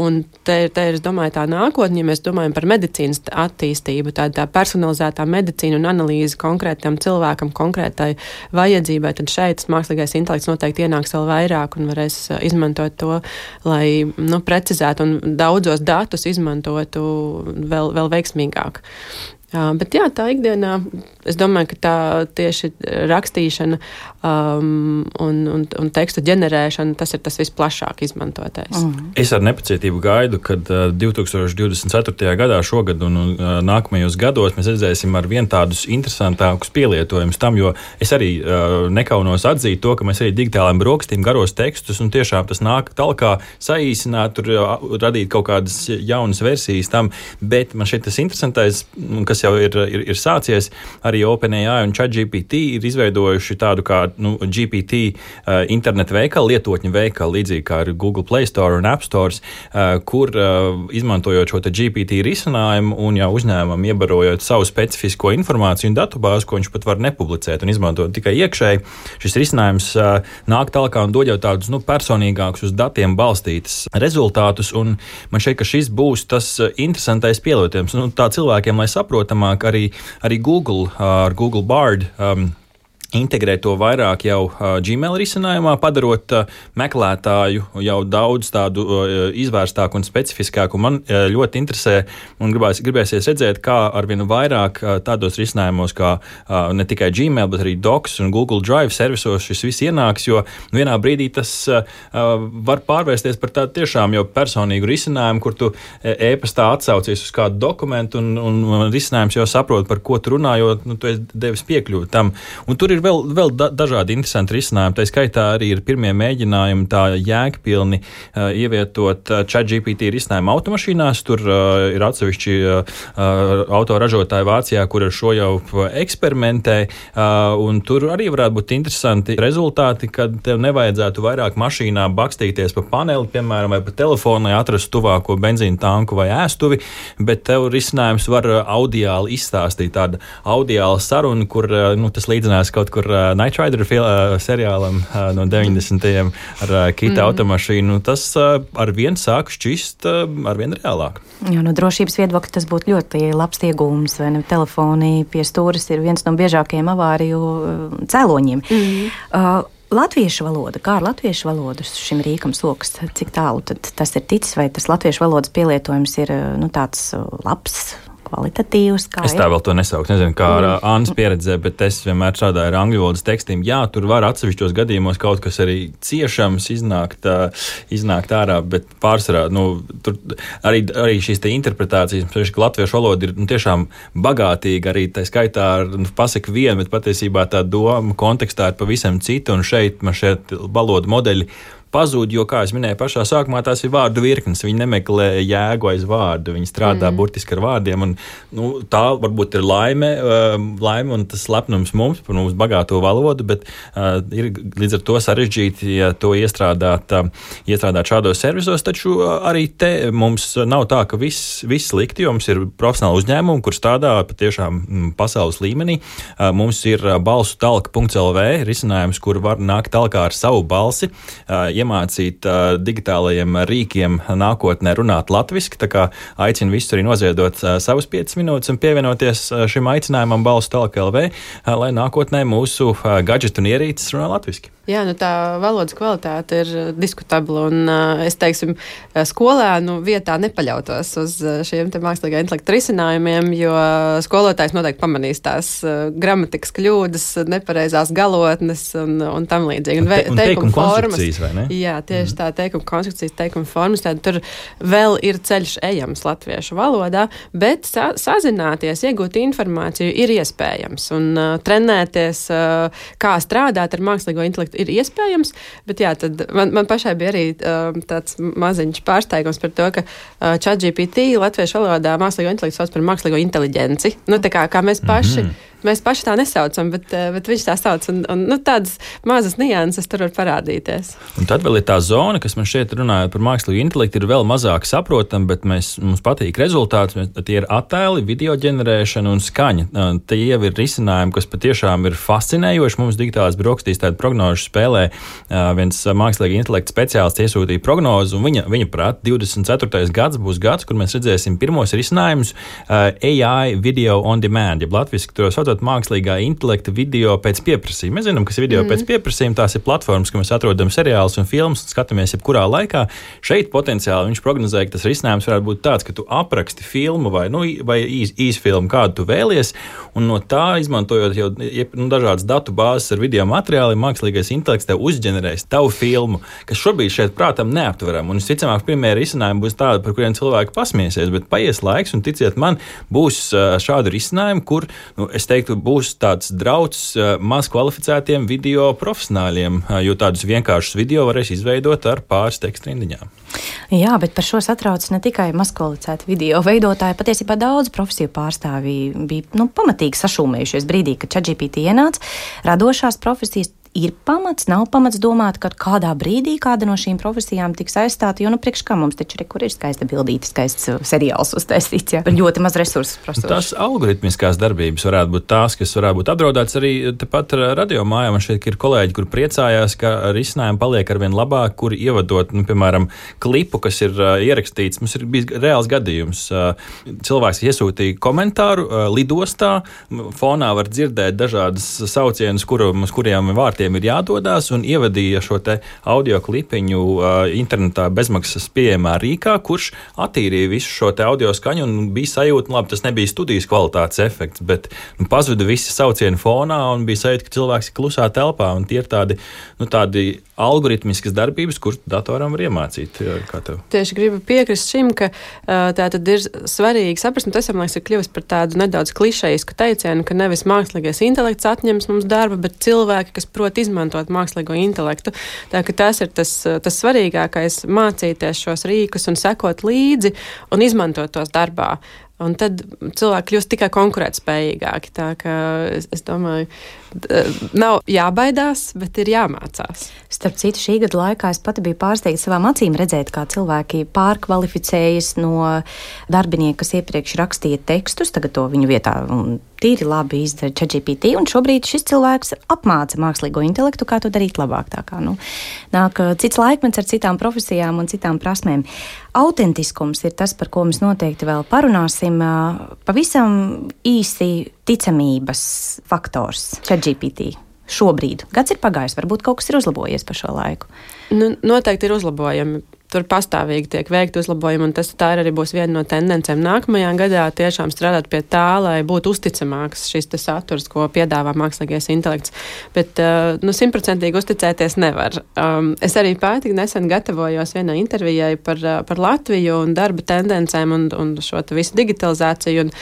un te, te ir, es domāju, tā nākotne, ja mēs domājam par medicīnas attīstību, tāda tā personalizētā medicīna un analīze konkrētam cilvēkam, konkrētai vajadzībai, tad šeit mākslīgais intelekts noteikti ienāks vēl vairāk un varēs izmantot to, lai nu, precizētu un daudzos datus izmantotu vēl, vēl veiksmīgāk. Jā, bet jā, tā ikdienā, es domāju, ka tā tieši rakstīšana um, un, un, un tekstu ģenerēšana, tas ir tas visplašāk izmantotais. Mm. Es ar nepacietību gaidu, kad uh, 2024. gadā, šogad un uh, nākamajos gados mēs redzēsim ar vien tādus interesantākus pielietojumus tam, jo es arī uh, nekaunos atzīt to, ka mēs arī digitālajiem brokastīm garos tekstus un tiešām tas nāk tālāk saīsināt, tur uh, radīt kaut kādas jaunas versijas tam, bet man šeit tas interesantais, kas kas jau ir, ir, ir sācies, arī OpenAI un ChatGPT ir izveidojuši tādu kā nu, GPT uh, internetu veikalu, lietotņu veikalu, līdzīgi kā ir Google Play Store un App Store, uh, kur uh, izmantojot šo GPT risinājumu un jau uzņēmumam iebarojot savu specifisko informāciju un datubāzi, ko viņš pat var nepublicēt un izmantot tikai iekšēji, šis risinājums uh, nāk tālāk un dod jau tādus nu, personīgākus, uz datiem balstītus rezultātus. Man šķiet, ka šis būs tas interesantais pielietojums nu, tā cilvēkiem, lai saprotu saprotamāk arī, arī Google ar Google Bard. Um, integrēt to vairāk jau Gmail risinājumā, padarot meklētāju jau daudz tādu izvērstāku un specifiskāku. Man ļoti interesē un gribēs, gribēsies redzēt, kā arvien vairāk tādos risinājumos, kā ne tikai Gmail, bet arī Docs un Google Drive servisos šis viss ienāks, jo vienā brīdī tas var pārvērsties par tādu tiešām jau personīgu risinājumu, kur tu e-pastā atsaucies uz kādu dokumentu un, un risinājums jau saprot, par ko tu runā, jo nu, tu esi devis piekļuvi tam. Un tur ir ir vēl, vēl da, dažādi interesanti risinājumi. Tā skaitā arī ir pirmie mēģinājumi tā jēgpilni uh, ievietot uh, ChatGPT risinājumu automašīnās. Tur uh, ir atsevišķi uh, autoražotāji Vācijā, kur ar šo jau eksperimentē. Uh, tur arī varētu būt interesanti rezultāti, kad tev nevajadzētu vairāk mašīnā bakstīties pa paneli, piemēram, vai pa telefonu, lai atrastu tuvāko benzīna tanku vai ēstuvi, bet tev risinājums var audiāli izstāstīt tādu audiālu sarunu, kur nu, tas līdzinās kaut kur uh, Night Rider fil, uh, seriālam uh, no 90. ar uh, kita mm. automašīnu, tas uh, ar vien sāk šķist uh, ar vien reālāk. Jā, no drošības viedokļa tas būtu ļoti labs iegūms. Telefoni pie stūres ir viens no biežākajiem avāriju cēloņiem. Mm. Uh, Latviešu valoda, kā ar latviešu valodu šim rīkam sokas, cik tālu tas ir ticis, vai tas latviešu valodas pielietojums ir nu, tāds labs, kvalitatīvs. Es tā vēl to nesauktu. Nezinu, kā ar mm. Annas pieredzē, bet es vienmēr strādāju ar angļu valodas tekstiem. Jā, tur var atsevišķos gadījumos kaut kas arī ciešams iznākt, iznākt ārā, bet pārsvarā nu, tur arī, arī šīs interpretācijas, protams, latviešu valoda ir nu, tiešām bagātīga. Arī tā skaitā ar nu, pasaku vienu, bet patiesībā tā doma kontekstā ir pavisam cita. Un šeit man šeit valoda modeļi pazūd, jo, kā jau minēju, pašā sākumā tās ir vārdu virknes. Viņi nemeklē jēgu aiz vārdu, viņi strādā mm. burtiski ar vārdiem. Un, nu, tā varbūt ir laime, uh, laime un tas lepnums mums par mūsu bagāto valodu, bet uh, ir līdz ar to sarežģīti, ja to iestrādāt, uh, iestrādāt šādos servisos. Taču uh, arī te mums nav tā, ka viss, viss slikti, jo mums ir profesionāli uzņēmumi, kur strādā patiešām mm, pasaules līmenī. Uh, mums ir balsu talka.lv risinājums, kur var nākt talkā ar savu balsi. Uh, iemācīt uh, digitālajiem rīkiem nākotnē runāt latviešu. Tā kā aicinu visus arī noziedot uh, savus 5 minūtes un pievienoties uh, šim aicinājumam balstu talk LV, uh, lai nākotnē mūsu uh, gadgetu un ierīces runā latviešu. Jā, nu tā valodas kvalitāte ir uh, diskutabla. Un, uh, es teiksim, uh, skolēnu vietā nepaļautos uz šiem mākslīgā intelekta risinājumiem, jo skolotājs noteikti pamanīs tās gramatikas kļūdas, nepareizās galotnes un, un tam līdzīgi. Un, te, un teikuma formas. Jā, tieši mm. tā, teikuma konstrukcijas, teikuma formas. Tad tur vēl ir ceļš ejams latviešu valodā, bet sa sazināties, iegūt informāciju ir iespējams. Un uh, trenēties, uh, kā strādāt ar mākslīgo intelektu ir iespējams. Bet jā, man, man pašai bija arī uh, tāds maziņš pārsteigums par to, ka uh, ChatGPT latviešu valodā mākslīgo intelektu sauc par mākslīgo inteliģenci. Nu, kā, kā mēs paši. Mm -hmm Mēs paši tā nesaucam, bet, eh, bet viņš tā sauc. Un, un, nu, tādas mazas nianses tur var parādīties. Un tad vēl ir tā zona, kas man šeit runājot par mākslīgo intelektu, ir vēl mazāk saprotama, bet mēs, mums patīk rezultāts. Mēs, tie ir attēli, video ģenerēšana un skaņa. Tie jau ir risinājumi, kas patiešām ir fascinējoši. Mums digitālās brokastīs tādu prognožu spēlē viens mākslīgā intelekta speciālists iesūtīja prognozi, un viņa, viņa prāt, 24. gads būs gads, kur mēs redzēsim pirmos risinājumus AI video on demand, jeb latviešu, to sauc izmantot mākslīgā intelekta video pēc pieprasījuma. Mēs zinām, kas ir video mm. pēc pieprasījuma. Tās ir platformas, kur mēs atrodam seriālus un filmas un skatāmies jebkurā laikā. Šeit potenciāli viņš prognozēja, ka tas risinājums varētu būt tāds, ka tu apraksti filmu vai, nu, vai īs, īsfilmu, kādu tu vēlies, un no tā izmantojot jau nu, dažādas datu bāzes ar video materiāliem, mākslīgais intelekts tev uzģenerēs tavu filmu, kas šobrīd šeit prātam neaptveram. Un visticamāk, pirmie risinājumi būs tādi, par kuriem cilvēki pasmiesies, bet paies laiks, un ticiet man, būs šādi risinājumi, kur nu, es teiktu, teiktu, būs tāds drauds eh, maz kvalificētiem video profesionāļiem, eh, jo tādus vienkāršus video varēs izveidot ar pāris tekstu rindiņām. Jā, bet par šo satrauc ne tikai mazkvalificēti video veidotāji. Patiesībā daudz profesiju pārstāvji bija nu, pamatīgi sašūmējušies brīdī, kad ChatGPT ienāca. Radošās profesijas ir pamats, nav pamats domāt, ka kādā brīdī kāda no šīm profesijām tiks aizstāta. Jo, nu, priekš kā mums taču ir, kur ir skaista bildīte, skaists uh, seriāls uztaisīts, ja ļoti maz resursu prasa. Tās algoritmiskās darbības varētu būt tās, kas varētu būt apdraudētas arī tepat radio mājā. Man šeit ir kolēģi, kur priecājās, ka risinājumi paliek ar vien labāk, kur ievadot, nu, piemēram, klipu, kas ir uh, ierakstīts. Mums ir bijis reāls gadījums. Uh, cilvēks iesūtīja komentāru uh, lidostā, fonā var dzirdēt dažādas saucienus, kuru, uz kuriem vārti ekspertiem ir jādodas un ievadīja šo audio klipiņu internetā bezmaksas pieejamā rīkā, kurš attīrīja visu šo audio skaņu un bija sajūta, nu, labi, tas nebija studijas kvalitātes efekts, bet nu, pazuda visi saucieni fonā un bija sajūta, ka cilvēks ir klusā telpā un tie ir tādi, nu, tādi algoritmiskas darbības, kuras datoram var iemācīt. Tieši gribu piekrist šim, ka tā tad ir svarīgi saprast, un tas, man liekas, ir kļuvis par tādu nedaudz klišejisku teicienu, ka nevis mākslīgais intelekts atņems mums darbu, bet cilvēki, kas prot izmantot mākslīgo intelektu. Tā ka tas ir tas, tas svarīgākais - mācīties šos rīkus un sekot līdzi un izmantot tos darbā. Un tad cilvēki kļūst tikai konkurētspējīgāki. Tā kā es, es domāju, nav jābaidās, bet ir jāmācās. Starp citu, šī gada laikā es pati biju pārsteigta savām acīm redzēt, kā cilvēki pārkvalificējas no darbinieku, kas iepriekš rakstīja tekstus, tagad to viņu vietā tīri labi izdara ChatGPT, un šobrīd šis cilvēks apmāca mākslīgo intelektu, kā to darīt labāk. Tā kā, nu, nāk cits laikmets ar citām profesijām un citām prasmēm. Autentiskums ir tas, par ko mēs noteikti vēl parunāsim. Pavisam īsi ticamības faktors ChatGPT šobrīd. Gads ir pagājis, varbūt kaut kas ir uzlabojies pa šo laiku. Nu, noteikti ir uzlabojami tur pastāvīgi tiek veikti uzlabojumi, un tas tā arī būs viena no tendencēm nākamajā gadā tiešām strādāt pie tā, lai būtu uzticamāks šis saturs, ko piedāvā mākslīgais intelekts. Bet uh, nu, simtprocentīgi uzticēties nevar. Um, es arī pati nesen gatavojos vienai intervijai par, uh, par Latviju un darba tendencēm un, un šo visu digitalizāciju. Un,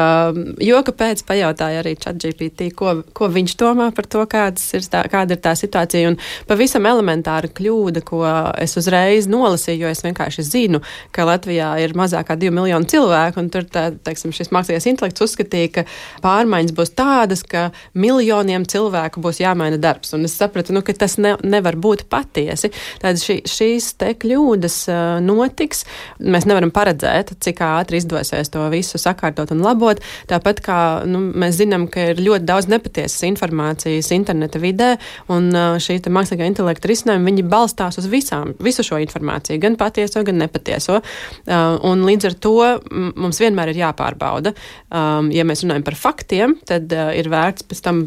um, jo kāpēc pajautāja arī ChatGPT, ko, ko viņš domā par to, ir tā, kāda ir tā situācija. Un pavisam elementāra kļūda, ko es uzreiz nolasu nelasīju, jo es vienkārši zinu, ka Latvijā ir mazāk kā 2 miljoni cilvēku, un tur tā, teiksim, šis mākslīgais intelekts uzskatīja, ka pārmaiņas būs tādas, ka miljoniem cilvēku būs jāmaina darbs. Un es sapratu, nu, ka tas ne, nevar būt patiesi. Tad šī, šīs te kļūdas notiks. Mēs nevaram paredzēt, cik ātri izdosies to visu sakārtot un labot. Tāpat kā nu, mēs zinām, ka ir ļoti daudz nepatiesas informācijas interneta vidē, un šī mākslīgā intelekta risinājumi viņi balstās uz visām, visu šo informāciju, gan patieso, gan nepatieso. Uh, un līdz ar to mums vienmēr ir jāpārbauda. Um, ja mēs runājam par faktiem, tad uh, ir vērts pēc tam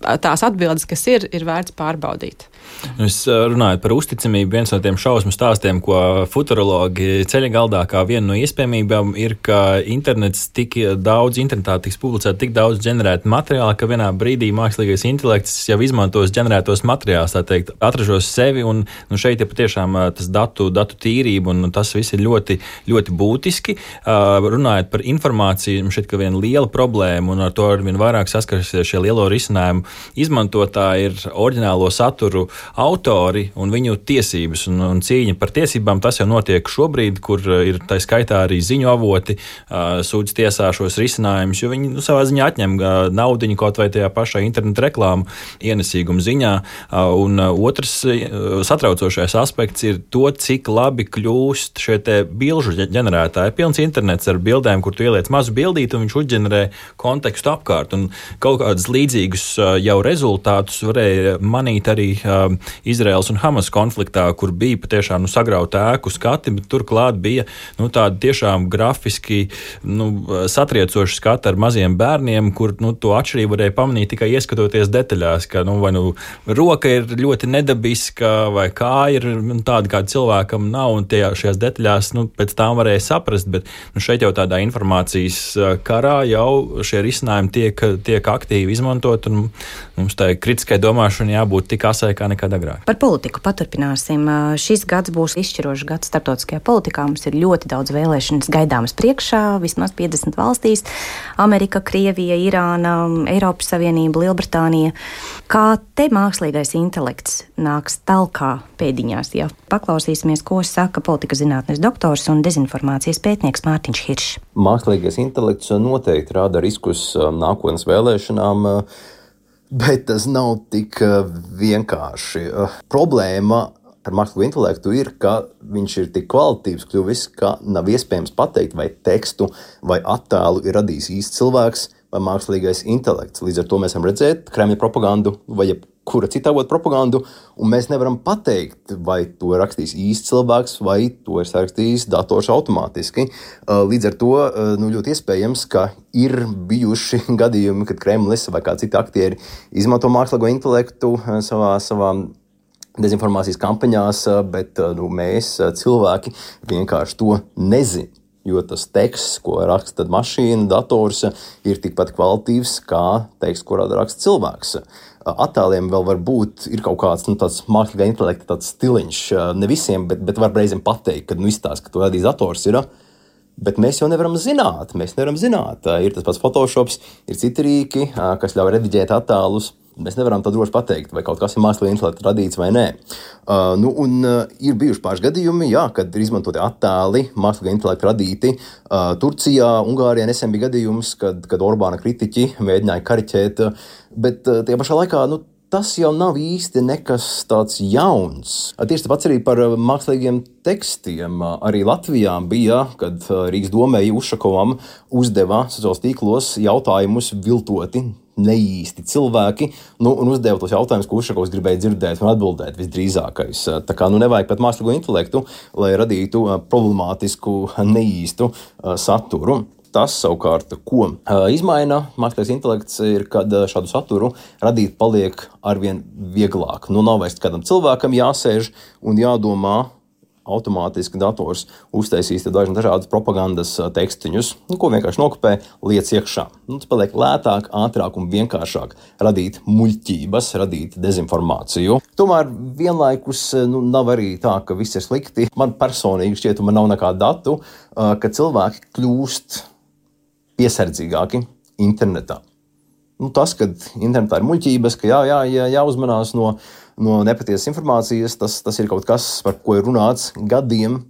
tās atbildes, kas ir, ir vērts pārbaudīt. Es runāju par uzticamību. Viens no tiem šausmu stāstiem, ko futurologi ceļ galdā kā viena no iespējamībām, ir, ka internets tik daudz, internetā tiks publicēta tik daudz ģenerēta materiāla, ka vienā brīdī mākslīgais intelekts jau izmantos ģenerētos materiālus, tā teikt, atražos sevi. Un nu, šeit ir patiešām tas datu, datu tīrība, un tas viss ir ļoti, ļoti būtiski. Runājot par informāciju, šeit ir viena liela problēma, un ar to ar vien vairāk saskarsies šie lielo risinājumu izmantotāji ir oriģinālo saturu autori un viņu tiesības un, un cīņa par tiesībām. Tas jau notiek šobrīd, kur uh, ir tā skaitā arī ziņu avoti uh, sūdz tiesā šos risinājumus, jo viņi nu, savā ziņā atņem uh, naudu kaut vai tajā pašā interneta reklāmu ienesīguma ziņā. Un otrs satraucošais aspekts ir to, cik labi kļūst šie bilžu ģenerētāji. Pilns internets ar bildēm, kur tu ieliec mazu bildīti un viņš uzģenerē kontekstu apkārt. Un kaut kādus līdzīgus jau rezultātus varēja manīt arī Izraels un Hamas konfliktā, kur bija patiešām nu, sagrauta ēku skati, bet turklāt bija nu, tādi tiešām grafiski nu, satriecoši skati ar maziem bērniem, kur nu, to atšķirību varēja pamanīt tikai ieskatoties detaļās, ka nu, vai nu roka ir ļoti nedabiska, vai kāja ir nu, tāda, kāda cilvēkam nav, un tie, šajās detaļās nu, pēc tām varēja saprast, bet nu, šeit jau tādā informācijas karā jau šie risinājumi tiek, tiek aktīvi izmantot, mums tai kritiskai domāšanai jābūt tik asai kā nekad agrāk. Par politiku paturpināsim. Šis gads būs izšķirošs gads starptautiskajā politikā. Mums ir ļoti daudz vēlēšanas gaidāmas priekšā, vismaz 50 valstīs - Amerika, Krievija, Irāna, Eiropas Savienība, Lielbritānija. Kā te mākslīgais intelekts nāks talkā pēdiņās, ja paklausīsimies, ko saka politika zinātnes doktors un dezinformācijas pētnieks Mārtiņš Hiršs. Mākslīgais intelekts noteikti rada riskus nākotnes vēlēšanām Bet tas nav tik eh, vienkārši. Eh, problēma ar mākslīgo intelektu ir, ka viņš ir tik kvalitatīvs kļuvis, ka nav iespējams pateikt, vai tekstu vai attēlu ir radījis īsts cilvēks vai mākslīgais intelekts. Līdz ar to mēs varam redzēt Kremļa propagandu vai kura cita avota propagandu, un mēs nevaram pateikt, vai to ir rakstījis īsts cilvēks, vai to ir sarakstījis dators automātiski. Uh, līdz ar to uh, nu, ļoti iespējams, ka ir bijuši *laughs* gadījumi, kad Kremlis vai kādi citi aktieri izmanto mākslīgo intelektu uh, savā, savā dezinformācijas kampaņās, bet nu, mēs, cilvēki, vienkārši to nezinām. Jo tas teksts, ko raksta mašīna, dators, ir tikpat kvalitīvs kā teksts, ko raksta cilvēks. Attēliem vēl var būt kaut kāds nu, mākslīgā intelekta stiliņš. Ne visiem, bet, bet var reizēm pateikt, ka nu, izstāsta, ka to radīs dators. Ir, Bet mēs jau nevaram zināt. Mēs nevaram zināt. Ir tas pats Photoshop, ir citi rīki, kas ļauj rediģēt attēlus. Mēs nevaram to droši pateikt, vai kaut kas ir mākslīgi intelekts radīts vai nē. Uh, nu, un, uh, ir bijuši pāris gadījumi, jā, kad ir izmantoti attēli, mākslīgi intelekti radīti. Uh, Turcijā, Ungārijā nesen bija gadījums, kad, kad Orbāna kritiķi mēģināja kariķēt, bet uh, tajā pašā laikā nu, tas jau nav īsti nekas tāds jauns. Tieši tāpat arī par mākslīgiem tekstiem. Arī Latvijā bija, kad Rīgas domēji Ušakovam uzdeva sociālos tīklos jautājumus viltoti neīsti cilvēki nu, un uzdeva tos jautājumus, ko Ušakovs gribēja dzirdēt un atbildēt visdrīzākais. Tā kā nu, nevajag pat mākslīgo intelektu, lai radītu problemātisku, neīstu saturu. Tas savukārt, ko izmaina mākslīgais intelekts, ir, kad šādu saturu radīt paliek arvien vieglāk. Nu, nav vairs kādam cilvēkam jāsēž un jādomā automātiski dators uztaisīs dažādus propagandas tekstiņus, nu, ko vienkārši nokopē, liec iekšā. Nu, tas paliek lētāk, ātrāk un vienkāršāk radīt muļķības, radīt dezinformāciju. Tomēr vienlaikus nu, nav arī tā, ka viss ir slikti. Man personīgi šķiet, man nav nekādu datu, ka cilvēki kļūst piesardzīgāki internetā. Nu, tas, ka internetā ir muļķības, ka jā, jā, jā, jāuzmanās no no nepatiesas informācijas, tas, tas ir kaut kas, par ko ir runāts gadiem,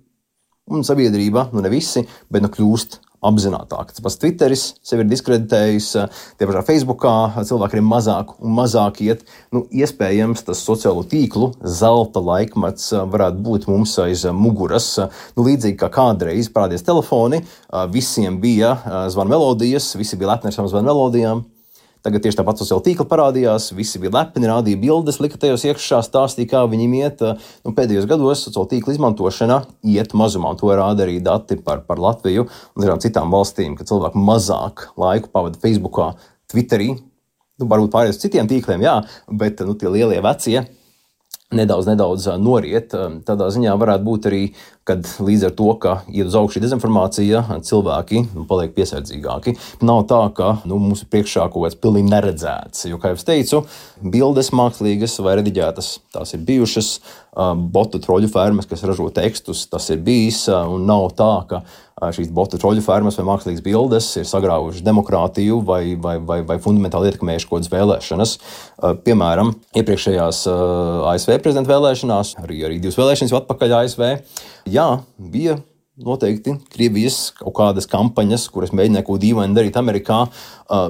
un sabiedrība, nu ne visi, bet nu kļūst apzinātāki. Tas pats Twitteris sevi ir diskreditējis, tie pašā Facebookā cilvēki ir mazāk un mazāk iet. Nu, iespējams, tas sociālo tīklu zelta laikmets varētu būt mums aiz muguras. Nu, līdzīgi kā kādreiz parādījās telefoni, visiem bija zvanu melodijas, visi bija lepni ar savām zvanu melodijām. Tagad tieši tāpat sociālā tīkla parādījās, visi bija lepni, rādīja bildes, lika tajos iekšā, stāstīja, kā viņiem iet. Nu, pēdējos gados sociālā tīkla izmantošana iet mazumā, un to rāda arī dati par, par Latviju un dažādām citām valstīm, ka cilvēki mazāk laiku pavada Facebookā, Twitterī. Nu, varbūt pārējiem citiem tīkliem, jā, bet nu, tie lielie vecie nedaudz, nedaudz noriet. Tādā ziņā varētu būt arī, kad līdz ar to, ka iet uz augšu dezinformācija, cilvēki nu, paliek piesardzīgāki. Nav tā, ka nu, mums ir priekšā kaut kas pilnīgi neredzēts. Jo, kā jau teicu, bildes mākslīgas vai rediģētas, tās ir bijušas. Botu troļu fermas, kas ražo tekstus, tas ir bijis. Nav tā, ka šīs botu troļu fermas vai mākslīgas bildes ir sagraujušas demokrātiju vai, vai, vai, vai fundamentāli ietekmējušas kaut kādas vēlēšanas. Piemēram, iepriekšējās ASV prezidenta vēlēšanās, arī, arī divas vēlēšanas atpakaļ ASV, jā, bija noteikti Krievijas kaut kādas kampaņas, kuras mēģināja kaut ko dīvainu darīt Amerikā,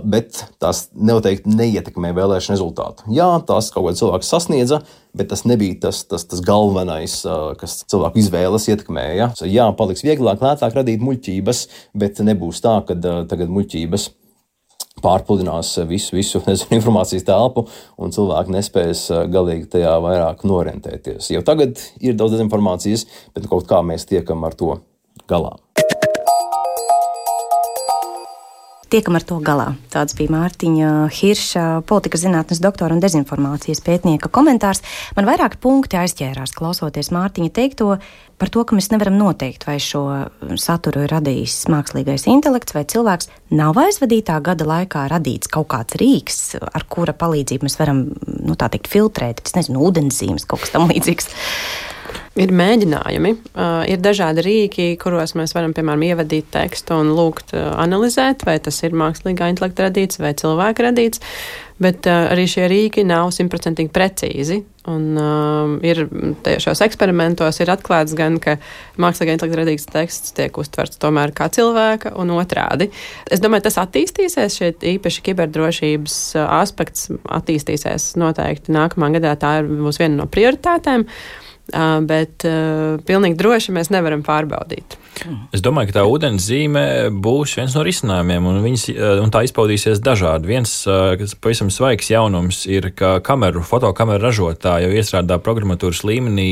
bet tās noteikti neietekmē vēlēšanu rezultātu. Jā, tās kaut kāds cilvēks sasniedza, bet tas nebija tas, tas, tas galvenais, kas cilvēku izvēles ietekmēja. Jā, paliks vieglāk, lētāk radīt muļķības, bet nebūs tā, ka tagad muļķības pārpludinās visu, visu *laughs* nezinu, informācijas telpu, un cilvēki nespēs galīgi tajā vairāk norientēties. Jau tagad ir daudz dezinformācijas, bet kaut kā mēs tiekam ar to galā. Tiekam ar to galā. Tāds bija Mārtiņa Hirša, politikas zinātnes doktora un dezinformācijas pētnieka komentārs. Man vairāk punkti aizķērās klausoties Mārtiņa teikto par to, ka mēs nevaram noteikt, vai šo saturu ir radījis mākslīgais intelekts vai cilvēks. Nav aizvadītā gada laikā radīts kaut kāds rīks, ar kura palīdzību mēs varam, nu tā teikt, filtrēt, es nezinu, ūdenszīmes, kaut kas tam līdzīgs. Ir mēģinājumi, uh, ir dažādi rīki, kuros mēs varam, piemēram, ievadīt tekstu un lūgt uh, analizēt, vai tas ir mākslīgā intelekta radīts vai cilvēka radīts. Bet uh, arī šie rīki nav simtprocentīgi precīzi. Un, uh, ir šajos eksperimentos ir atklāts gan, ka mākslīgā intelekta radīts teksts tiek uztverts tomēr kā cilvēka, un otrādi. Es domāju, tas attīstīsies, šeit īpaši kiberdrošības aspekts attīstīsies noteikti nākamā gadā. Tā ir, būs viena no prioritātēm. Uh, bet pilnīgi droši mēs nevaram pārbaudīt. Es domāju, ka tā ūdens zīme būs viens no risinājumiem, un, viņas, un tā izpaudīsies dažādi. Viens, kas pavisam svaigs jaunums, ir, ka kameru, fotokameru ražotāji jau iestrādā programmatūras līmenī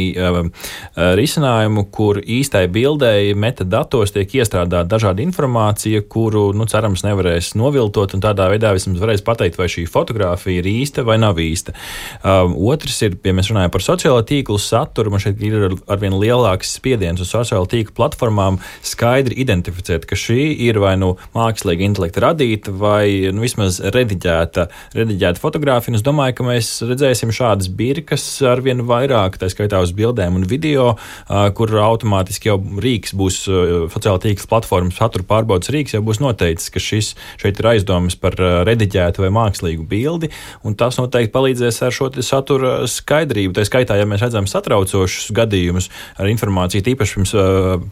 risinājumu, kur īstai bildei metadatos tiek iestrādāta dažāda informācija, kuru, nu, cerams, nevarēs noviltot, un tādā veidā vismaz varēs pateikt, vai šī fotografija ir īsta vai nav īsta. Otrs ir, ja mēs runājam par sociālo tīklu saturu, man šeit ir arvien lielāks spiediens uz sociālo tīklu platformām skaidri identificēt, ka šī ir vai nu mākslīga intelekta radīta, vai nu, vismaz rediģēta, rediģēta fotografija. Es domāju, ka mēs redzēsim šādas birkas ar vien vairāk, tā skaitā uz bildēm un video, kur automātiski jau rīks būs sociāla tīkla platformas satura pārbaudas rīks, jau būs noteicis, ka šis šeit ir aizdomas par rediģētu vai mākslīgu bildi, un tas noteikti palīdzēs ar šo satura skaidrību. Tā skaitā, ja mēs redzam satraucošus gadījumus ar informāciju, tīpaši pirms,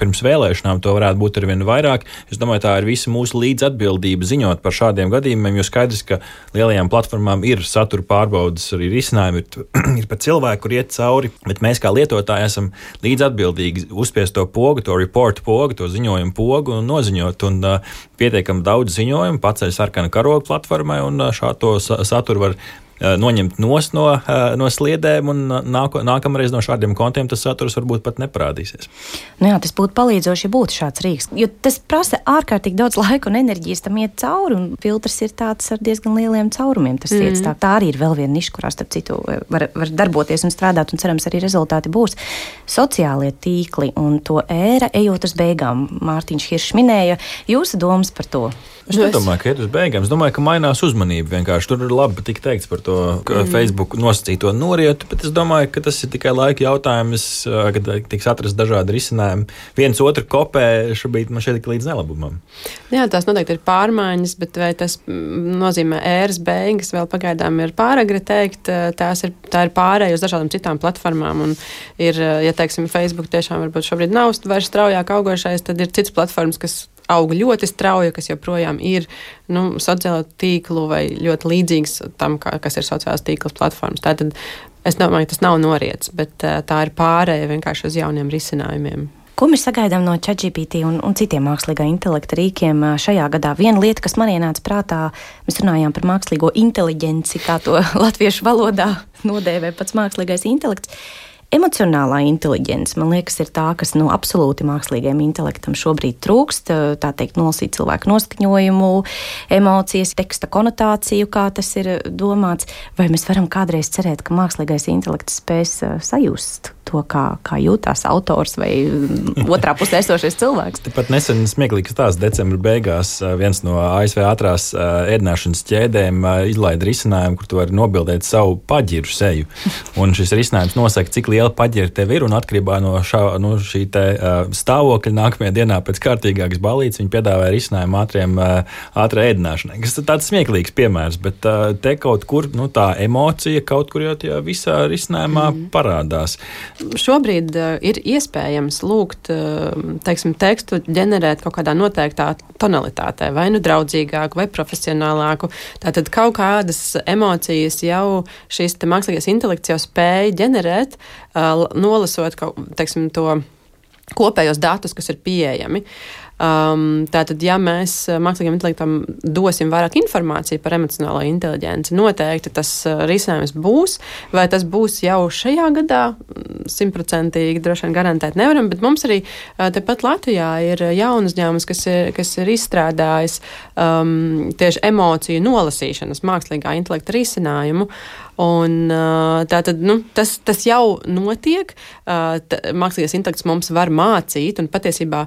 pirms vēlēšanām, to varētu būt ar vien vairāk. Es domāju, tā ir visa mūsu līdzatbildība ziņot par šādiem gadījumiem, jo skaidrs, ka lielajām platformām ir satura pārbaudas, arī risinājumi ir, *clears throat* ir pat cilvēki, kur iet cauri, bet mēs kā lietotāji esam līdzatbildīgi uzspiest to pogu, to report pogu, to ziņojumu pogu un noziņot. Un, uh, pietiekami daudz ziņojumu paceļ sarkana karoga platformai, un šādu saturu var Eh, noņemt no, eh, no sliedēm, un nāk, nākamreiz no šādiem kontiem tas saturs varbūt pat neparādīsies. Nu jā, tas būtu palīdzoši, ja būtu šāds rīks, jo tas prasa ārkārtīgi daudz laika un enerģijas tam iet cauri, un filtrs ir tāds ar diezgan lieliem caurumiem. Tas mm. tā, tā arī ir vēl viena niša, kurā starp citu var, var darboties un strādāt, un cerams arī rezultāti būs. Sociālie tīkli un to ēra ejot uz beigām. Mārtiņš Hiršs minēja jūsu domas par to. Es nedomāju, ka iet uz beigām. Es domāju, ka mainās uzmanība. Vienkārši tur ir labi tik teikts par to to mm. Facebook nosacīto norietu, bet es domāju, ka tas ir tikai laika jautājums, kad tiks atrast dažādi risinājumi. Viens otru kopē šobrīd man šeit ir līdz nelabumam. Jā, tās noteikti ir pārmaiņas, bet vai tas nozīmē ēras beigas, vēl pagaidām ir pāragri teikt. Tās ir, tā ir pārēja uz dažādām citām platformām. Un ir, ja teiksim, Facebook tiešām varbūt šobrīd nav vairs straujāk augošais, tad ir citas platformas, kas aug ļoti strauji, kas joprojām ir nu, sociālo tīklu vai ļoti līdzīgs tam, kā, kas ir sociālās tīklas platformas. Tātad es domāju, tas nav noriets, bet tā ir pārēja vienkārši uz jauniem risinājumiem. Ko mēs sagaidām no ChatGPT un, un citiem mākslīgā intelekta rīkiem šajā gadā? Viena lieta, kas man ienāca prātā, mēs runājām par mākslīgo inteligenci, kā to *laughs* latviešu valodā nodēvē pats mākslīgais intelekts. Emocionālā inteligence, man liekas, ir tā, kas nu, absolūti mākslīgajam intelektam šobrīd trūkst. Tā teikt, nolasīt cilvēku noskaņojumu, emocijas, teksta konotāciju, kā tas ir domāts. Vai mēs varam kādreiz cerēt, ka mākslīgais intelekts spēs sajust to, kā, kā jūtas autors vai otrā pusē esošais cilvēks. Tāpat nesen smieklīgs stāsts decembra beigās. Viens no ASV ātrās ēdināšanas ķēdēm izlaida risinājumu, kur tu vari nobildēt savu paģiru seju. Un šis risinājums nosaka, cik liela paģira tev ir un atkarībā no, šā, no šī te, stāvokļa nākamajā dienā pēc kārtīgākas balītes viņi piedāvāja risinājumu ātriem, ātrā ēdināšanai. Tas ir tāds smieklīgs piemērs, bet te kaut kur nu, tā emocija kaut kur jau tajā visā risinājumā mm. parādās šobrīd uh, ir iespējams lūgt uh, teiksim, tekstu ģenerēt kaut kādā noteiktā tonalitātē, vai nu draudzīgāku, vai profesionālāku. Tātad kaut kādas emocijas jau šis mākslīgais intelekts jau spēja ģenerēt, uh, nolasot teiksim, to kopējos datus, kas ir pieejami. Uh, Um, tātad, ja mēs uh, mākslīgam intelektam dosim vairāk informāciju par emocionālo inteligenci, noteikti tas uh, risinājums būs. Vai tas būs jau šajā gadā, mm, simtprocentīgi droši vien garantēt nevaram, bet mums arī uh, tepat Latvijā ir jaunas uzņēmums, kas ir, kas ir izstrādājis um, tieši emociju nolasīšanas mākslīgā intelekta risinājumu. Un, tātad, nu, tas, tas jau notiek. Mākslīgais intelekts mums var mācīt un patiesībā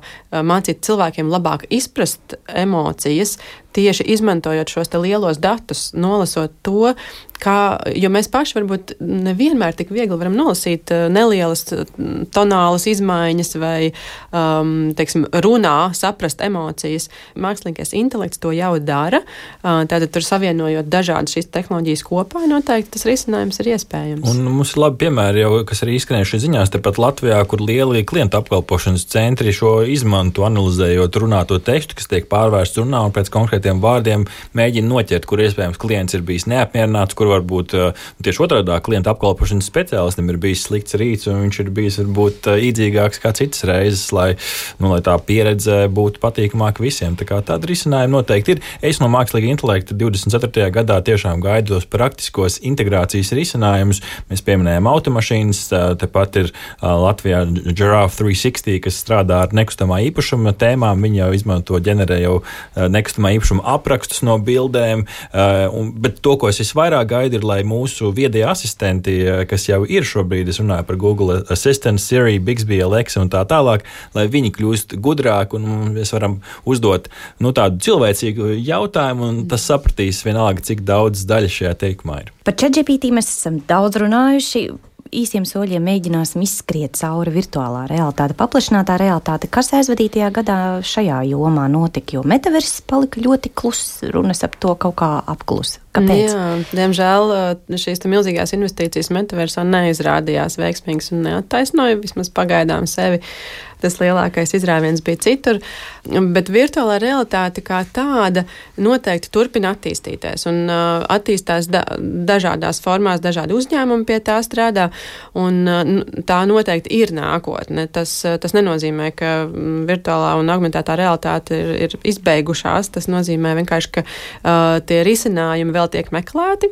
mācīt cilvēkiem labāk izprast emocijas, tieši izmantojot šos lielos datus, nolasot to, kā, jo mēs paši varbūt nevienmēr tik viegli varam nolasīt eh, nelielas mm, tonālas izmaiņas vai, um, teiksim, runā, saprast emocijas. Mākslīgais intelekts to jau dara. Uh, tātad tur savienojot dažādas šīs tehnoloģijas kopā, noteikti tas risinājums ir iespējams. Un mums ir labi piemēri jau, kas arī izskanējuši ziņās, tepat Latvijā, kur lieli klientu apkalpošanas centri šo izmanto, analizējot runāto tekstu, kas tiek pārvērsts runā un pēc konkrēti konkrētiem vārdiem mēģina noķert, kur iespējams klients ir bijis neapmierināts, kur varbūt uh, tieši otrādi klienta apkalpošanas speciālistam ir bijis slikts rīts, un viņš ir bijis varbūt uh, īdzīgāks kā citas reizes, lai, nu, lai tā pieredze būtu patīkamāka visiem. Tā kā tāda risinājuma noteikti ir. Es no mākslīga intelekta 24. gadā tiešām gaidu tos praktiskos integrācijas risinājumus. Mēs pieminējām automašīnas, uh, tepat ir Latvijā Giraffe 360, kas strādā ar nekustamā īpašuma tēmām. Viņi jau izmanto, ģenerē jau nekustamā īpašuma īpašuma aprakstus no bildēm. Uh, un, bet to, ko es visvairāk gaidu, ir, lai mūsu viedie asistenti, uh, kas jau ir šobrīd, es runāju par Google Assistant, Siri, Bixby, Alexa un tā tālāk, lai viņi kļūst gudrāki un mēs varam uzdot nu, tādu cilvēcīgu jautājumu, un tas sapratīs vienalga, cik daudz daļa šajā teikumā ir. Par ChatGPT mēs esam daudz runājuši īsiem soļiem mēģināsim izskriet cauri virtuālā realitāte, paplašinātā realitāte. Kas aizvadītajā gadā šajā jomā notika? Jo metaverss palika ļoti kluss, runas ap to kaut kā apklusa. Kāpēc? Jā, diemžēl šīs milzīgās investīcijas metaversā neizrādījās veiksmīgas un neattaisnoja vismaz pagaidām sevi. Tas lielākais izrāviens bija citur, bet virtuālā realitāte kā tāda noteikti turpina attīstīties un uh, attīstās da dažādās formās, dažādi uzņēmumi pie tā strādā, un uh, tā noteikti ir nākotne. Tas, tas nenozīmē, ka virtuālā un augmentētā realitāte ir, ir izbeigušās. Tas nozīmē vienkārši, ka uh, tie risinājumi vēl tiek meklēti,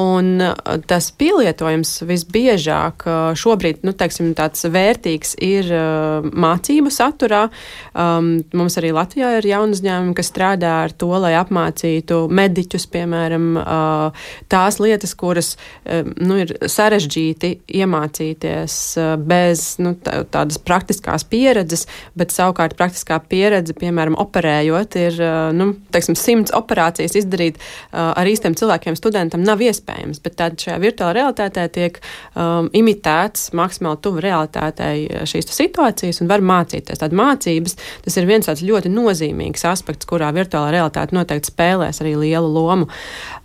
un uh, tas pielietojums visbiežāk uh, šobrīd, nu, teiksim, tāds vērtīgs ir uh, mācību saturā. Um, mums arī Latvijā ir jauni uzņēmumi, kas strādā ar to, lai apmācītu mediķus, piemēram, uh, tās lietas, kuras uh, nu, ir sarežģīti iemācīties uh, bez nu, tā, tādas praktiskās pieredzes, bet savukārt praktiskā pieredze, piemēram, operējot, ir uh, nu, teiksim, simts operācijas izdarīt uh, ar īstiem cilvēkiem studentam nav iespējams, bet tad šajā virtuālā realitātē tiek um, imitēts maksimāli tuvu realitātei šīs situācijas un var mācīties. Tad mācības tas ir viens tāds ļoti nozīmīgs aspekts, kurā virtuālā realitāte noteikti spēlēs arī lielu lomu.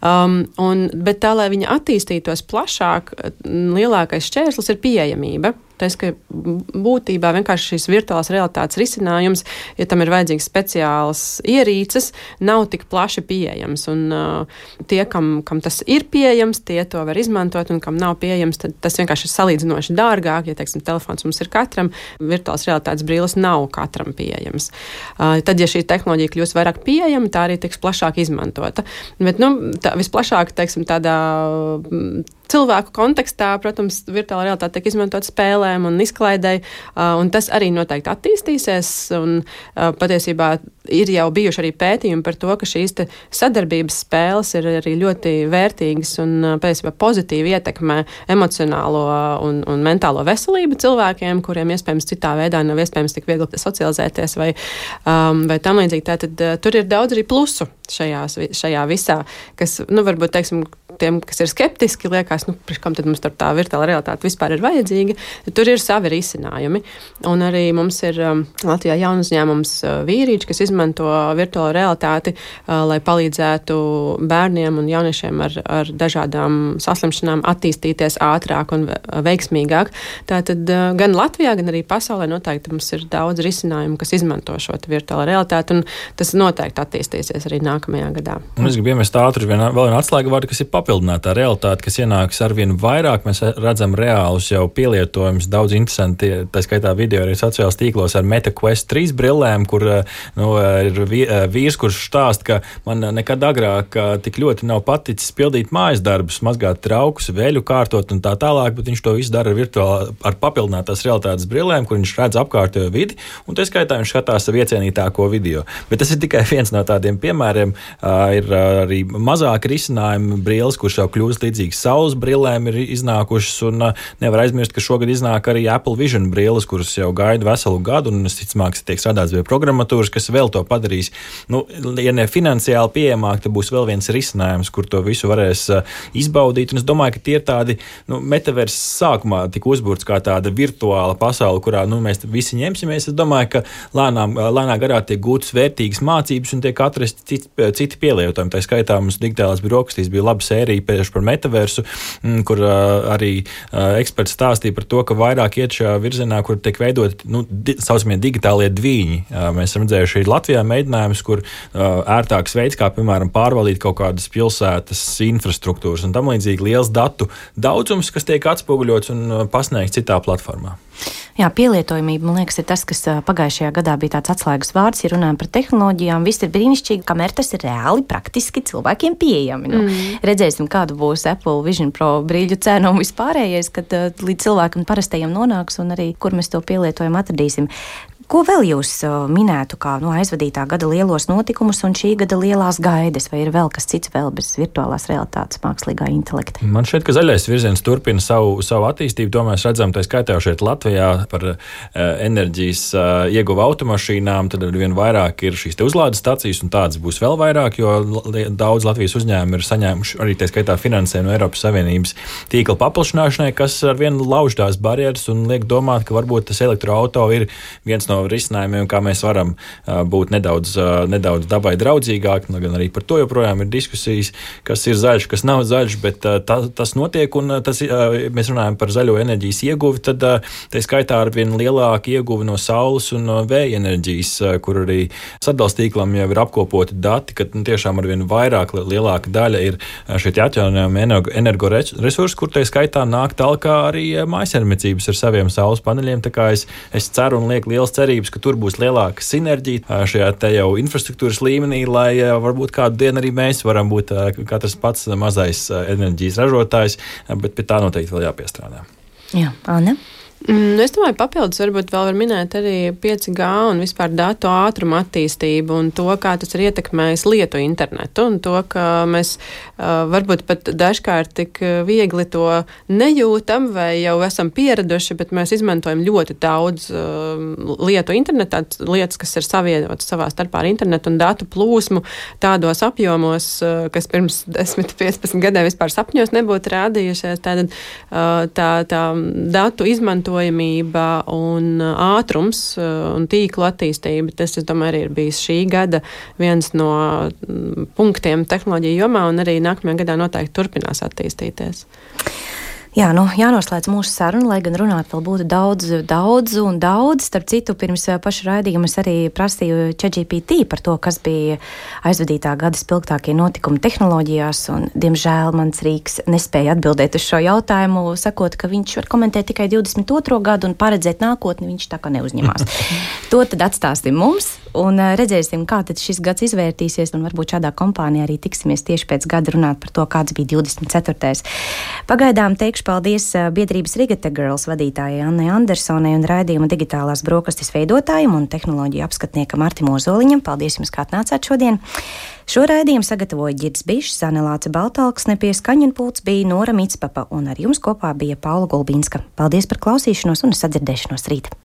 Um, un, bet tā, lai viņa attīstītos plašāk, lielākais šķērslis ir pieejamība. Tas, ka būtībā vienkārši šīs virtuālās realitātes risinājums, ja tam ir vajadzīgs speciāls ierīces, nav tik plaši pieejams. Un uh, tie, kam, kam tas ir pieejams, tie to var izmantot, un kam nav pieejams, tad tas vienkārši ir salīdzinoši dārgāk. Ja, teiksim, telefons mums ir katram, virtuālās realitātes brīlis nav katram pieejams. Uh, tad, ja šī tehnoloģija kļūs vairāk pieejama, tā arī tiks plašāk izmantota. Bet, nu, tā, visplašāk, teiksim, tādā cilvēku kontekstā, protams, virtuālā realitāte tiek izmantot spēlēm un izklaidēji, un tas arī noteikti attīstīsies. Un, patiesībā ir jau bijuši arī pētījumi par to, ka šīs sadarbības spēles ir arī ļoti vērtīgas un patiesībā pozitīvi ietekmē emocionālo un, un mentālo veselību cilvēkiem, kuriem iespējams citā veidā nav iespējams tik viegli socializēties vai, um, vai tam līdzīgi. Tātad tur ir daudz arī plusu šajās, šajā visā, kas, nu, varbūt, teiksim, tiem, kas ir skeptiski, liekas, nu, kam tad mums tā virtuāla realitāte vispār ir vajadzīga. Tur ir savi risinājumi. Un arī mums ir um, Latvijā jauns uzņēmums uh, vīrieši, kas izmanto virtuālo realitāti, uh, lai palīdzētu bērniem un jauniešiem ar, ar dažādām saslimšanām attīstīties ātrāk un veiksmīgāk. Tātad uh, gan Latvijā, gan arī pasaulē noteikti mums ir daudz risinājumu, kas izmanto šo virtuālo realitāti, un tas noteikti attīstīsies arī nākamajā gadā. Un es gribu iemest ātri vēl vienu atslēgu vārdu, kas ir papildinātā realitāte, kas ienāks ar vien vairāk. Mēs redzam reālus jau pielietojumus, daudz interesanti, tā skaitā video arī sociālajos tīklos ar MetaQuest 3 brillēm, kur nu, ir vīrs, kurš stāsta, ka man nekad agrāk tik ļoti nav paticis pildīt mājas darbus, mazgāt traukus, veļu kārtot un tā tālāk, bet viņš to visu dara virtuāli ar papildinātās realitātes brillēm, kur viņš redz apkārtējo vidi, un tā skaitā viņš skatās savu iecienītāko video. Bet tas ir tikai viens no tādiem piemēriem. Ir arī mazāk risinājumi brilles, kuras jau kļūst līdzīgas saules brillēm, ir iznākušas. Un uh, nevar aizmirst, ka šogad iznāk arī Apple Vision brilles, kuras jau gaida veselu gadu. Un es ticamāk, ka tiek strādāts pie programmatūras, kas vēl to padarīs. Nu, ja ne finansiāli pieejamāk, tad būs vēl viens risinājums, kur to visu varēs uh, izbaudīt. Un es domāju, ka tie ir tādi nu, metaversi sākumā tika uzbūrts kā tāda virtuāla pasaule, kurā nu, mēs visi ņemsimies. Es domāju, ka lēnām, lēnā garā tiek gūtas vērtīgas mācības un tiek atrasti citi, citi pielietojumi. Tā skaitā mums digitālās birokratīs bija laba sērija tieši par metaversu, mm, kur arī eksperts stāstīja par to, ka vairāk iet šajā virzienā, kur tiek veidot nu, di, saucamie digitālie dviņi. Mēs esam redzējuši arī Latvijā mēģinājumus, kur ērtāks veids, kā piemēram pārvaldīt kaut kādas pilsētas infrastruktūras un tam līdzīgi liels datu daudzums, kas tiek atspoguļots un pasniegts citā platformā. Jā, pielietojamība, man liekas, ir tas, kas pagājušajā gadā bija tāds atslēgas vārds. Ja runājam par tehnoloģijām, viss ir brīnišķīgi, kamēr tas ir reāli, praktiski cilvēkiem pieejami. Nu, mm. Redzēsim, kāda būs Apple Vision Pro brīļu cena un vispārējais, kad līdz cilvēkam parastajam nonāks un arī kur mēs to pielietojumu atradīsim. Ko vēl jūs minētu kā nu, aizvadītā gada lielos notikumus un šī gada lielās gaidas, vai ir vēl kas cits vēl bez virtuālās realitātes, mākslīgā intelekta? Man šķiet, ka zaļais virziens turpina savu, savu attīstību. To mēs redzam, tā skaitā jau šeit Latvijā par uh, enerģijas uh, ieguvu automašīnām. Tad ar vien vairāk ir šīs uzlādes stācijas, un tādas būs vēl vairāk, jo daudz Latvijas uzņēmumi ir saņēmuši arī tā skaitā finansējumu no Eiropas Savienības tīkla paplašināšanai, kas ar vien lauž tās barjeras un liek domāt, ka varbūt tas elektroauto ir viens no no risinājumiem, kā mēs varam būt nedaudz, nedaudz dabai draudzīgāki. Nu, gan arī par to joprojām ir diskusijas, kas ir zaļš, kas nav zaļš, bet tā, tas notiek. Un tas, mēs runājam par zaļo enerģijas ieguvi, tad tā skaitā ar vien lielāku ieguvi no saules un no vēja enerģijas, kur arī sadalstīklam jau ir apkopoti dati, ka nu, tiešām ar vien vairāk, lielāka daļa ir šie atjaunojami energoresursi, kur tā skaitā nāk tālāk arī mājasarmniecības ar saviem saules paneļiem. Tā kā es, es ceru un lieku liels cerības cerības, ka tur būs lielāka sinerģija šajā te jau infrastruktūras līmenī, lai varbūt kādu dienu arī mēs varam būt katrs pats mazais enerģijas ražotājs, bet pie tā noteikti vēl jāpiestrādā. Jā, Anna. Mm, es domāju, papildus varbūt vēl var minēt arī 5G un vispār datu ātrumu attīstību un to, kā tas ir ietekmējis lietu internetu un to, ka mēs uh, varbūt pat dažkārt tik viegli to nejūtam vai jau esam pieraduši, bet mēs izmantojam ļoti daudz uh, lietu internetā, lietas, kas ir savienotas savā starpā ar internetu un datu plūsmu tādos apjomos, uh, kas pirms 10-15 gadiem vispār sapņos nebūtu rādījušies. Tātad uh, tā, tā datu izmantošana izmantojamība un uh, ātrums uh, un tīklu attīstība. Tas, es domāju, arī ir bijis šī gada viens no mm, punktiem tehnoloģiju jomā, un arī nākamajā gadā noteikti turpinās attīstīties. Jā, nu, jānoslēdz mūsu saruna, lai gan runāt vēl būtu daudz, daudz un daudz. Starp citu, pirms paša raidījuma es arī prasīju ChatGPT par to, kas bija aizvadītā gada spilgtākie notikumi tehnoloģijās, un, diemžēl, mans Rīgs nespēja atbildēt uz šo jautājumu, sakot, ka viņš var komentēt tikai 22. gadu un paredzēt nākotni viņš tā kā neuzņemās. *laughs* to tad atstāsim mums un redzēsim, kā šis gads izvērtīsies, varbūt šādā kompānijā arī tiksimies tieši pēc gada runāt par to, kāds bija 24. Pagaidām teikšu paldies biedrības Rigata Girls vadītājai Annai Andersonai un raidījuma digitālās brokastis veidotājiem un tehnoloģiju apskatniekam Artim Ozoliņam. Paldies jums, kā atnācāt šodien! Šo raidījumu sagatavoja Girds Bišs, Zanelāce Baltalksne, pie skaņu pults bija Nora Mitspapa un ar jums kopā bija Paula Gulbīnska. Paldies par klausīšanos un sadzirdēšanos rīt!